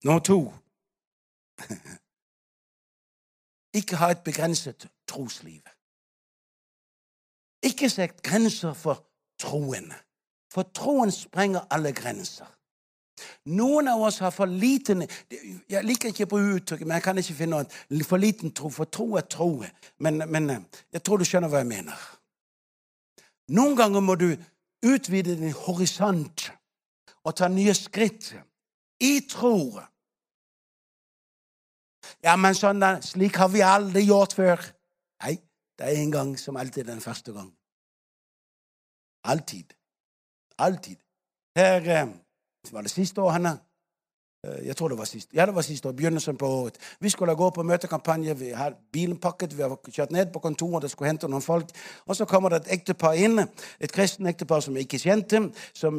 Nummer to ikke ha et begrenset trosliv. Ikke sett grenser for troen, for troen sprenger alle grenser. Noen av oss har for liten Jeg liker ikke på uttrykket, men jeg kan ikke finne noe for liten tro, for tro er tro. Men, men jeg tror du skjønner hva jeg mener. Noen ganger må du utvide din horisont og ta nye skritt i tro. Ja, men sånn, slik har vi aldri gjort før. Nei, det er en gang som alltid den første gang. Alltid. Alltid. Her eh, var det siste år, Eh, Jeg tror det var sist. Ja, det var sist år. Begynnelsen på året. Vi skulle gå på møtekampanje. Vi hadde bilen pakket. Vi har kjørt ned på kontoret og skulle hente noen folk. Og så kommer det et ektepar inn. Et kristen ektepar som jeg ikke kjente. Som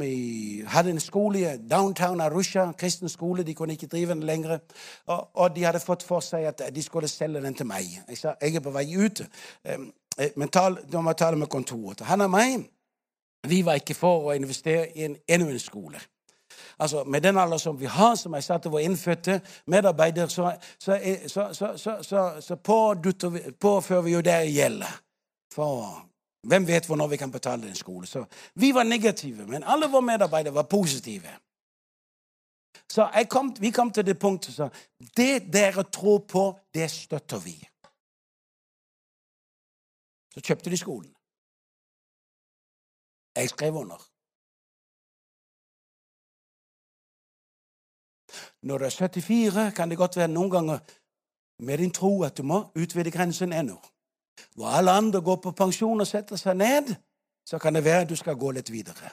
hadde en skole i downtown Arusha. Kristen skole. De kunne ikke drive den lenger. Og, og de hadde fått for seg at de skulle selge den til meg. Jeg sa jeg er på vei ut. Eh, Men tal, da må jeg tale med kontoret. Han og meg vi var ikke for å investere i en, enda en skole altså Med den alder som vi har, som jeg sa til våre innfødte medarbeidere, så, så, så, så, påfører vi jo det gjelder. For hvem vet hvornår vi kan betale en skole? Så vi var negative, men alle våre medarbeidere var positive. Så kom, vi kom til det punktet så det dere tror på, det støtter vi. Så kjøpte de skolen. Jeg skrev under. Når du er 74, kan det godt være noen ganger med din tro at du må utvide grensen ennå. Hvor alle andre går på pensjon og setter seg ned, så kan det være at du skal gå litt videre.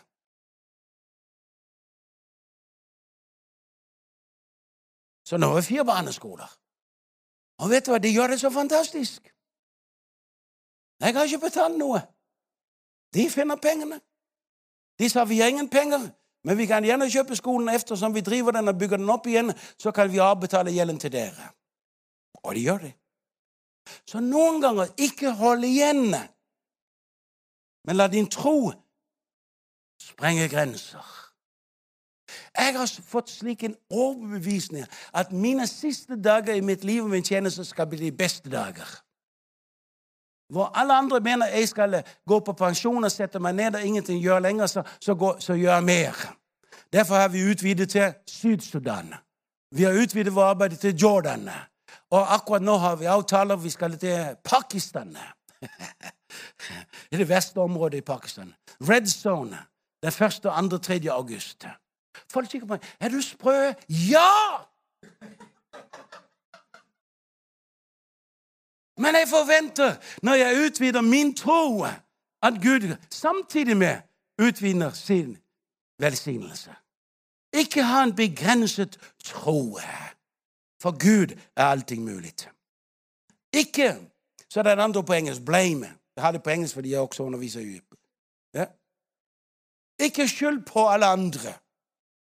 Så nå er det fire barneskoler. Og vet du hva, de gjør det så fantastisk. Jeg har ikke betalt noe. De finner pengene. De sa vi har ingen penger, men vi kan gjerne kjøpe skolen eftersom vi driver den og bygger den opp igjen. Så kan vi avbetale gjelden til dere. Og de gjør det. Så noen ganger ikke hold igjen, men la din tro sprenge grenser. Jeg har fått slik en overbevisning at mine siste dager i mitt liv og min tjeneste skal bli de beste dager. Hvor alle andre mener jeg skal gå på pensjon og sette meg ned og ingenting gjøre lenger, så, så, gå, så gjør jeg mer. Derfor har vi utvidet til Syd-Sudan. Vi har utvidet vår arbeid til Jordan. Og akkurat nå har vi avtaler vi skal til Pakistan. I det verste området i Pakistan. Red Zone. Den 1., 2., 3. august. Folk sier på meg Er du sprø? Ja! Men jeg forventer, når jeg utvider min tro, at Gud samtidig med utvider sin velsignelse. Ikke ha en begrenset tro. For Gud er allting mulig. Ikke Så er det andre på engelsk blame. Jeg har det på engelsk fordi jeg også underviser i ja? Ikke skyld på alle andre.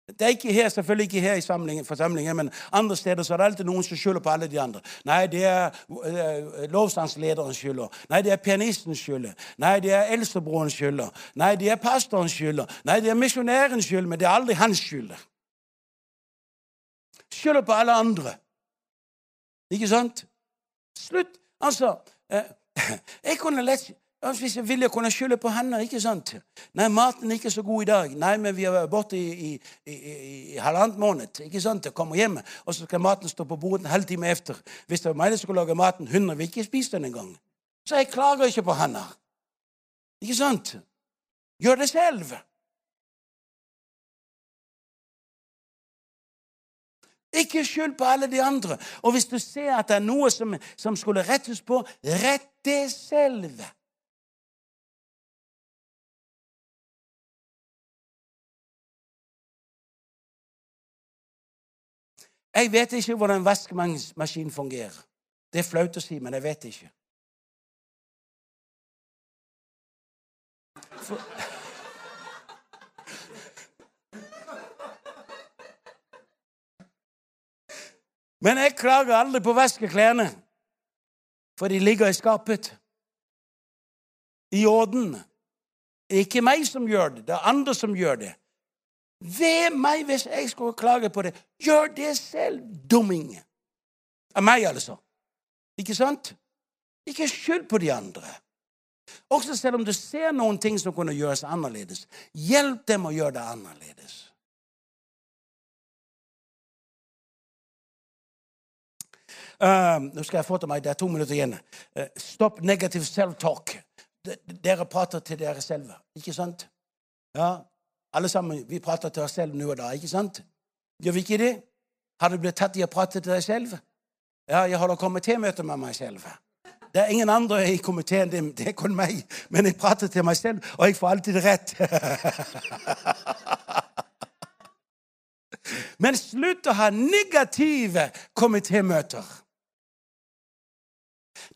Det er ikke her, selvfølgelig ikke her i forsamlingen, men andre steder så er det alltid noen som skylder på alle de andre. Nei, det er uh, lovstandslederens skylder. Nei, det er pianistens skylder. Nei, det er eldstebrorens skylder. Nei, det er pastorens skylder. Nei, det er misjonærens skyld, men det er aldri hans skyld. Skylder på alle andre. Ikke sant? Slutt. Altså, eh, jeg kunne lett hvis jeg ville, kunne skylde på henne. ikke sant? Nei, maten er ikke så god i dag. Nei, men vi har vært borte i, i, i, i halvannet måned. ikke sant? Jeg kommer hjem, og så skal maten stå på bordet en halvtime etter. Hvis det var meg som skulle lage maten, hundre vil ikke spise den engang. Så jeg klager ikke på henne. Ikke sant? Gjør det selv. Ikke skyld på alle de andre. Og hvis du ser at det er noe som, som skulle rettes på, rett det selv. Jeg vet ikke hvordan en vaskemaskin fungerer. Det er flaut å si, men jeg vet ikke. For... Men jeg klager aldri på å vaske klærne, for de ligger i skapet. I orden. Det er ikke meg som gjør det, det er andre som gjør det. Ved meg hvis jeg skulle klage på det. Gjør det selv, dumming. Av meg, altså. Ikke sant? Ikke skyld på de andre. Også selv om du ser noen ting som kunne gjøres annerledes. Hjelp dem å gjøre det annerledes. Uh, nå skal jeg få til meg, Det er to minutter igjen. Uh, stopp negativ self-talk. Dere prater til dere selv. Ikke sant? Ja, alle sammen, Vi prater til oss selv nå og da, ikke sant? Gjør vi ikke det? Har du blitt tatt i å prate til deg selv? Ja, jeg holder komitémøte med meg selv. Det er ingen andre i komiteen, det er kun meg. Men jeg prater til meg selv, og jeg får alltid rett. Men slutt å ha negative komitémøter.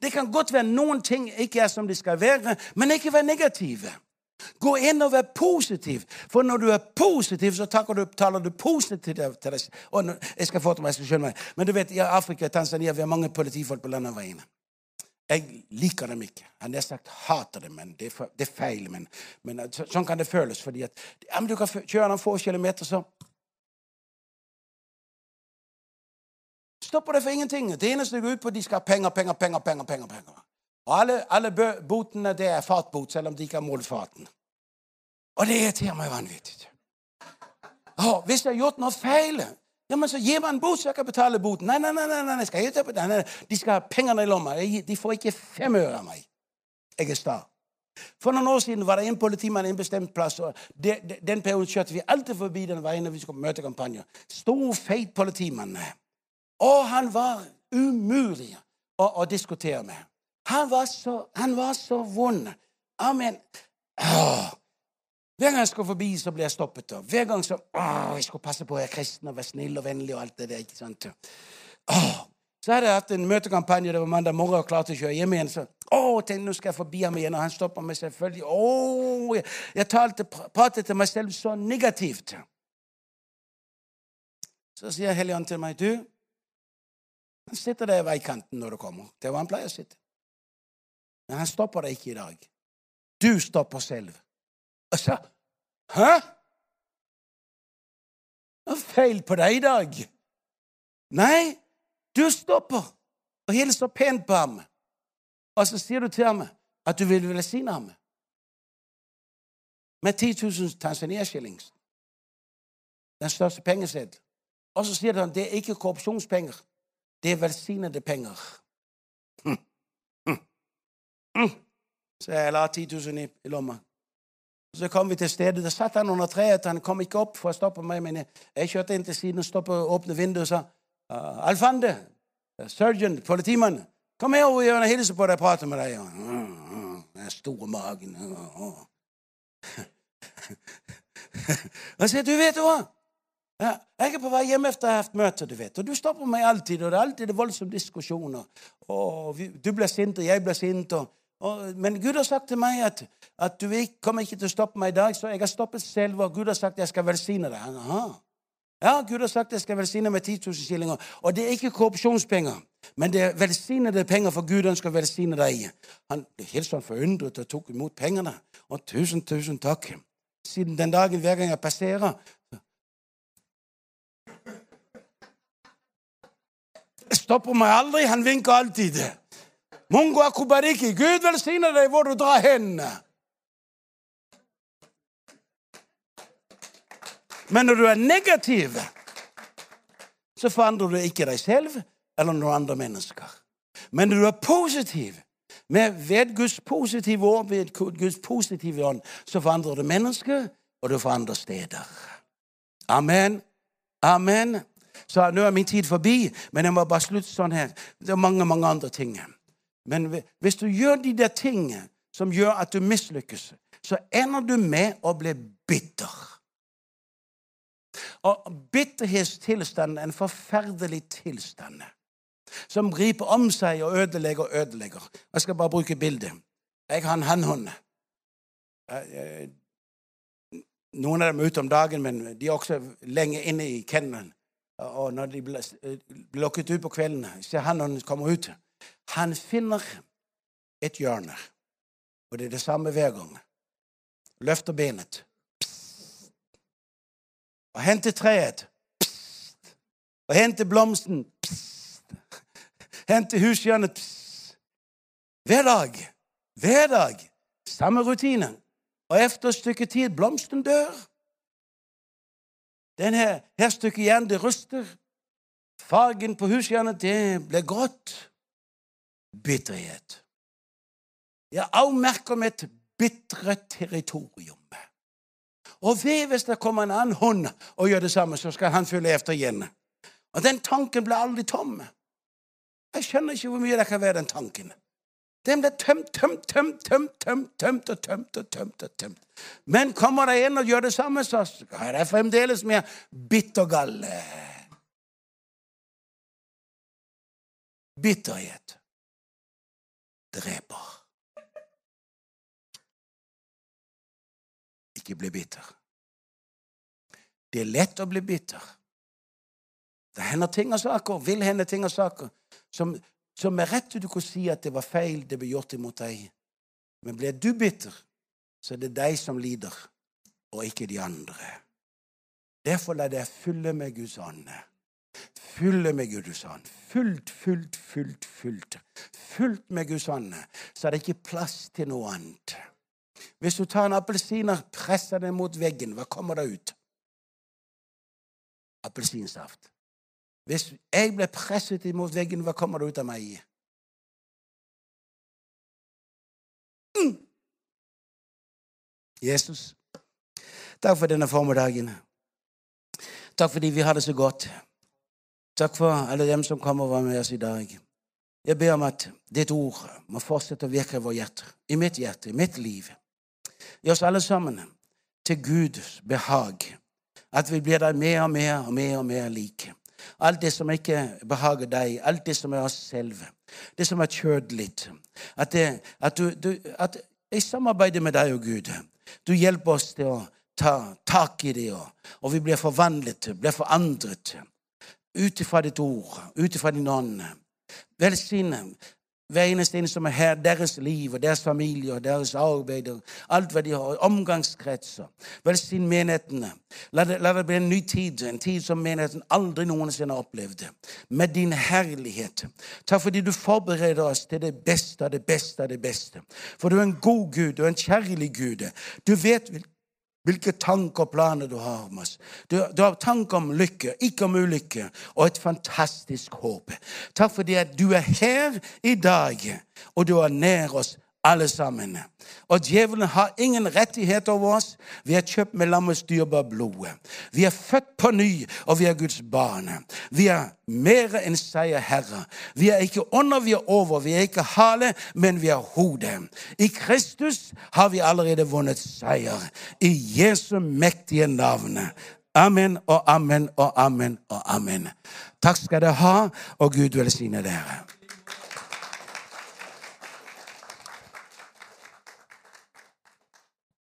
Det kan godt være noen ting ikke er som de skal være, men ikke være negative. Gå inn og vær positiv. For når du er positiv, så du, taler du positivt til deg. Og jeg skal få til meg, jeg skal skjønne meg. Men du vet, i Afrika og Tanzania vi har mange politifolk på landeveiene. Jeg liker dem ikke. Jeg har sagt hater dem, men det er, det er feil. Men, men, så, sånn kan det føles. fordi at, ja, Du kan kjøre noen få kilometer, så Stopper det for ingenting. Det eneste går ut på de skal ha penger, penger, penger. penger, penger, penger. Og alle, alle botene det er fatbot, selv om de ikke har målt faten. Og det irriterer meg vanvittig. Oh, hvis jeg har gjort noe feil, ja, men så gir man bot, så jeg kan betale boten. Nei, nei, nei, nei, nei, skal jeg nei, nei, De skal ha pengene i lomma. De får ikke fem øre av meg. Jeg er sta. For noen år siden var det en politimann i en bestemt plass. og de, de, Den perioden kjørte vi alltid forbi den veien når vi skulle møte kampanjer. Stor, feit politimann. Og han var umulig å, å diskutere med. Han var så, han var så vond. Amen. Åh. Hver gang jeg skal forbi, så blir jeg stoppet. Og hver gang så Å, jeg skal passe på å være kristen og være snill og vennlig og alt det der. ikke sant? Åh. Så hadde jeg hatt en møtekampanje det var mandag morgen og klar til å kjøre hjem igjen. Så å, tenk, nå skal jeg forbi ham igjen, og han stopper meg selvfølgelig. Å, jeg, jeg talte, pratet til meg selv så negativt. Så sier Helligånd til meg, du Han sitter der i veikanten når du kommer. Det er hvor han pleier å sitte. Men han stopper deg ikke i dag. Du stopper selv. Sa Hæ? Det er feil på deg i dag. Nei, du stopper og hilser pent på ham. Og så sier du til ham at du vil velsigne ham med 10 000 Tanzania-shillings. Den største pengeseddelen. Og så sier han det er ikke korrupsjonspenger. Det er velsignede penger. Mm. Mm. Mm. Så jeg la 10 000 i, i lomma. Så kom vi til stedet. Der satt han under treet. Han kom ikke opp for å stoppe meg, men jeg kjørte inn til siden og stoppet, åpne vinduet og sa uh, Alfande, surgeon, politimann, kom her og gjør en hilse på deg og prate med deg. Uh, den store magen. Og han sier, du vet hva? Jeg er på vei hjem etter å ha hatt møte, du vet. Og du stopper meg alltid, og det er alltid voldsomme diskusjoner. Og vi, du blir sint, og jeg blir sint. og og, men Gud har sagt til meg at, at du ikke, kommer ikke til å stoppe meg i dag, så jeg har stoppet selv, og Gud har sagt at jeg skal velsigne deg. Aha. Ja, Gud har sagt at jeg skal velsigne med 10 000 skillinger. Og det er ikke korrupsjonspenger, men det er velsignede penger, for Gud ønsker å velsigne deg. Han ble helt sånn forundret og tok imot pengene. Og tusen, tusen takk. Siden den dagen, hver gang jeg passerer stopper meg aldri. Han vinker alltid. Mungu akubariki. Gud velsigne deg hvor du drar hen. Men når du er negativ, så forandrer du ikke deg selv eller noen andre mennesker. Men når du er positiv, med ved Guds positive ord, ved Guds positive ånd, så forandrer du mennesker, og du forandrer steder. Amen. Amen. Så nå er min tid forbi, men jeg må bare slutte sånn her. Det er mange, mange andre ting. Men hvis du gjør de der tingene som gjør at du mislykkes, så ender du med å bli bitter. Og bitterhetstilstanden er en forferdelig tilstand som griper om seg og ødelegger og ødelegger. Jeg skal bare bruke bildet. Jeg har en hannhund. Noen av dem er ute om dagen, men de er også lenge inne i kennelen. Og når de blir lukket ut på kveldene, ser hannhunden kommer ut. Han finner et hjørne, og det er det samme hver gang. Løfter benet. Psst. Og henter treet. Psst. Og henter blomsten. Psst. Henter hushjørnet. Hver dag. Hver dag. Samme rutine. Og etter et stykke tid blomsten dør. Den her, her stykket igjen, det ruster. Fargen på hushjørnet, det blir grått bitterhet. Jeg avmerker mitt bitre territorium. Og ved hvis det kommer en annen hund og gjør det samme, så skal han følge etter igjen. Og den tanken blir aldri tom. Jeg skjønner ikke hvor mye det kan være den tanken. Den ble tømt, tømt, tømt, tømt, tømt, tømt og tømt og tømt. og tømt. Men kommer det en og gjør det samme, så er det fremdeles mer bittergalle. Bitterhet dreper. Ikke bli bitter. Det er lett å bli bitter. Det hender ting og saker, vil hende ting og saker, som, som med rett du kunne si at det var feil det ble gjort imot deg. Men blir du bitter, så er det deg som lider, og ikke de andre. Derfor la deg fylle med Guds ånd. Fylle med Guds ånd. Fullt, fullt, fullt, fullt. Fullt med Guds ånd, så er det ikke plass til noe annet. Hvis du tar en appelsin og presser den mot veggen, hva kommer det ut? Appelsinsaft. Hvis jeg ble presset imot veggen, hva kommer det ut av meg? Mm. Jesus, takk for denne formiddagen. Takk fordi vi har det så godt. Takk for alle dem som kommer og var med oss i dag. Jeg ber om at ditt ord må fortsette å virke i vårt hjerte, i mitt hjerte, i mitt liv. I oss alle sammen til Guds behag. At vi blir deg mer og mer og mer og mer like. Alt det som ikke behager deg, alt det som er oss selv, det som er kjødelig. At, det, at, du, du, at jeg samarbeider med deg og Gud. Du hjelper oss til å ta tak i det, og vi blir forvandlet, blir forandret ut ifra ditt ord, ut ifra din ånd. Velsigne hver eneste en som er her, deres liv og deres familie og deres arbeid og alt hva de har, omgangskretser. Velsign menighetene. La det, la det bli en ny tid, en tid som menigheten aldri noensinne opplevd. Med din herlighet. Takk fordi du forbereder oss til det beste av det beste av det beste. For du er en god Gud, du er en kjærlig Gud. Du vet hvilke tanker og planer du har om oss. Du, du, har tanker om lykke, ikke om ulykke, og et fantastisk håp. Takk fordi at du er her i dag, og du er nær oss alle sammen. Og djevelen har ingen rettighet over oss. Vi er kjøpt med lammets dyrebare blod. Vi er født på ny, og vi er Guds barn. Vi er mer enn seierherre. Vi er ikke under, vi er over. Vi er ikke hale, men vi er hode. I Kristus har vi allerede vunnet seier. I Jesu mektige navn. Amen og amen og amen og amen. Takk skal dere ha, og Gud velsigne dere.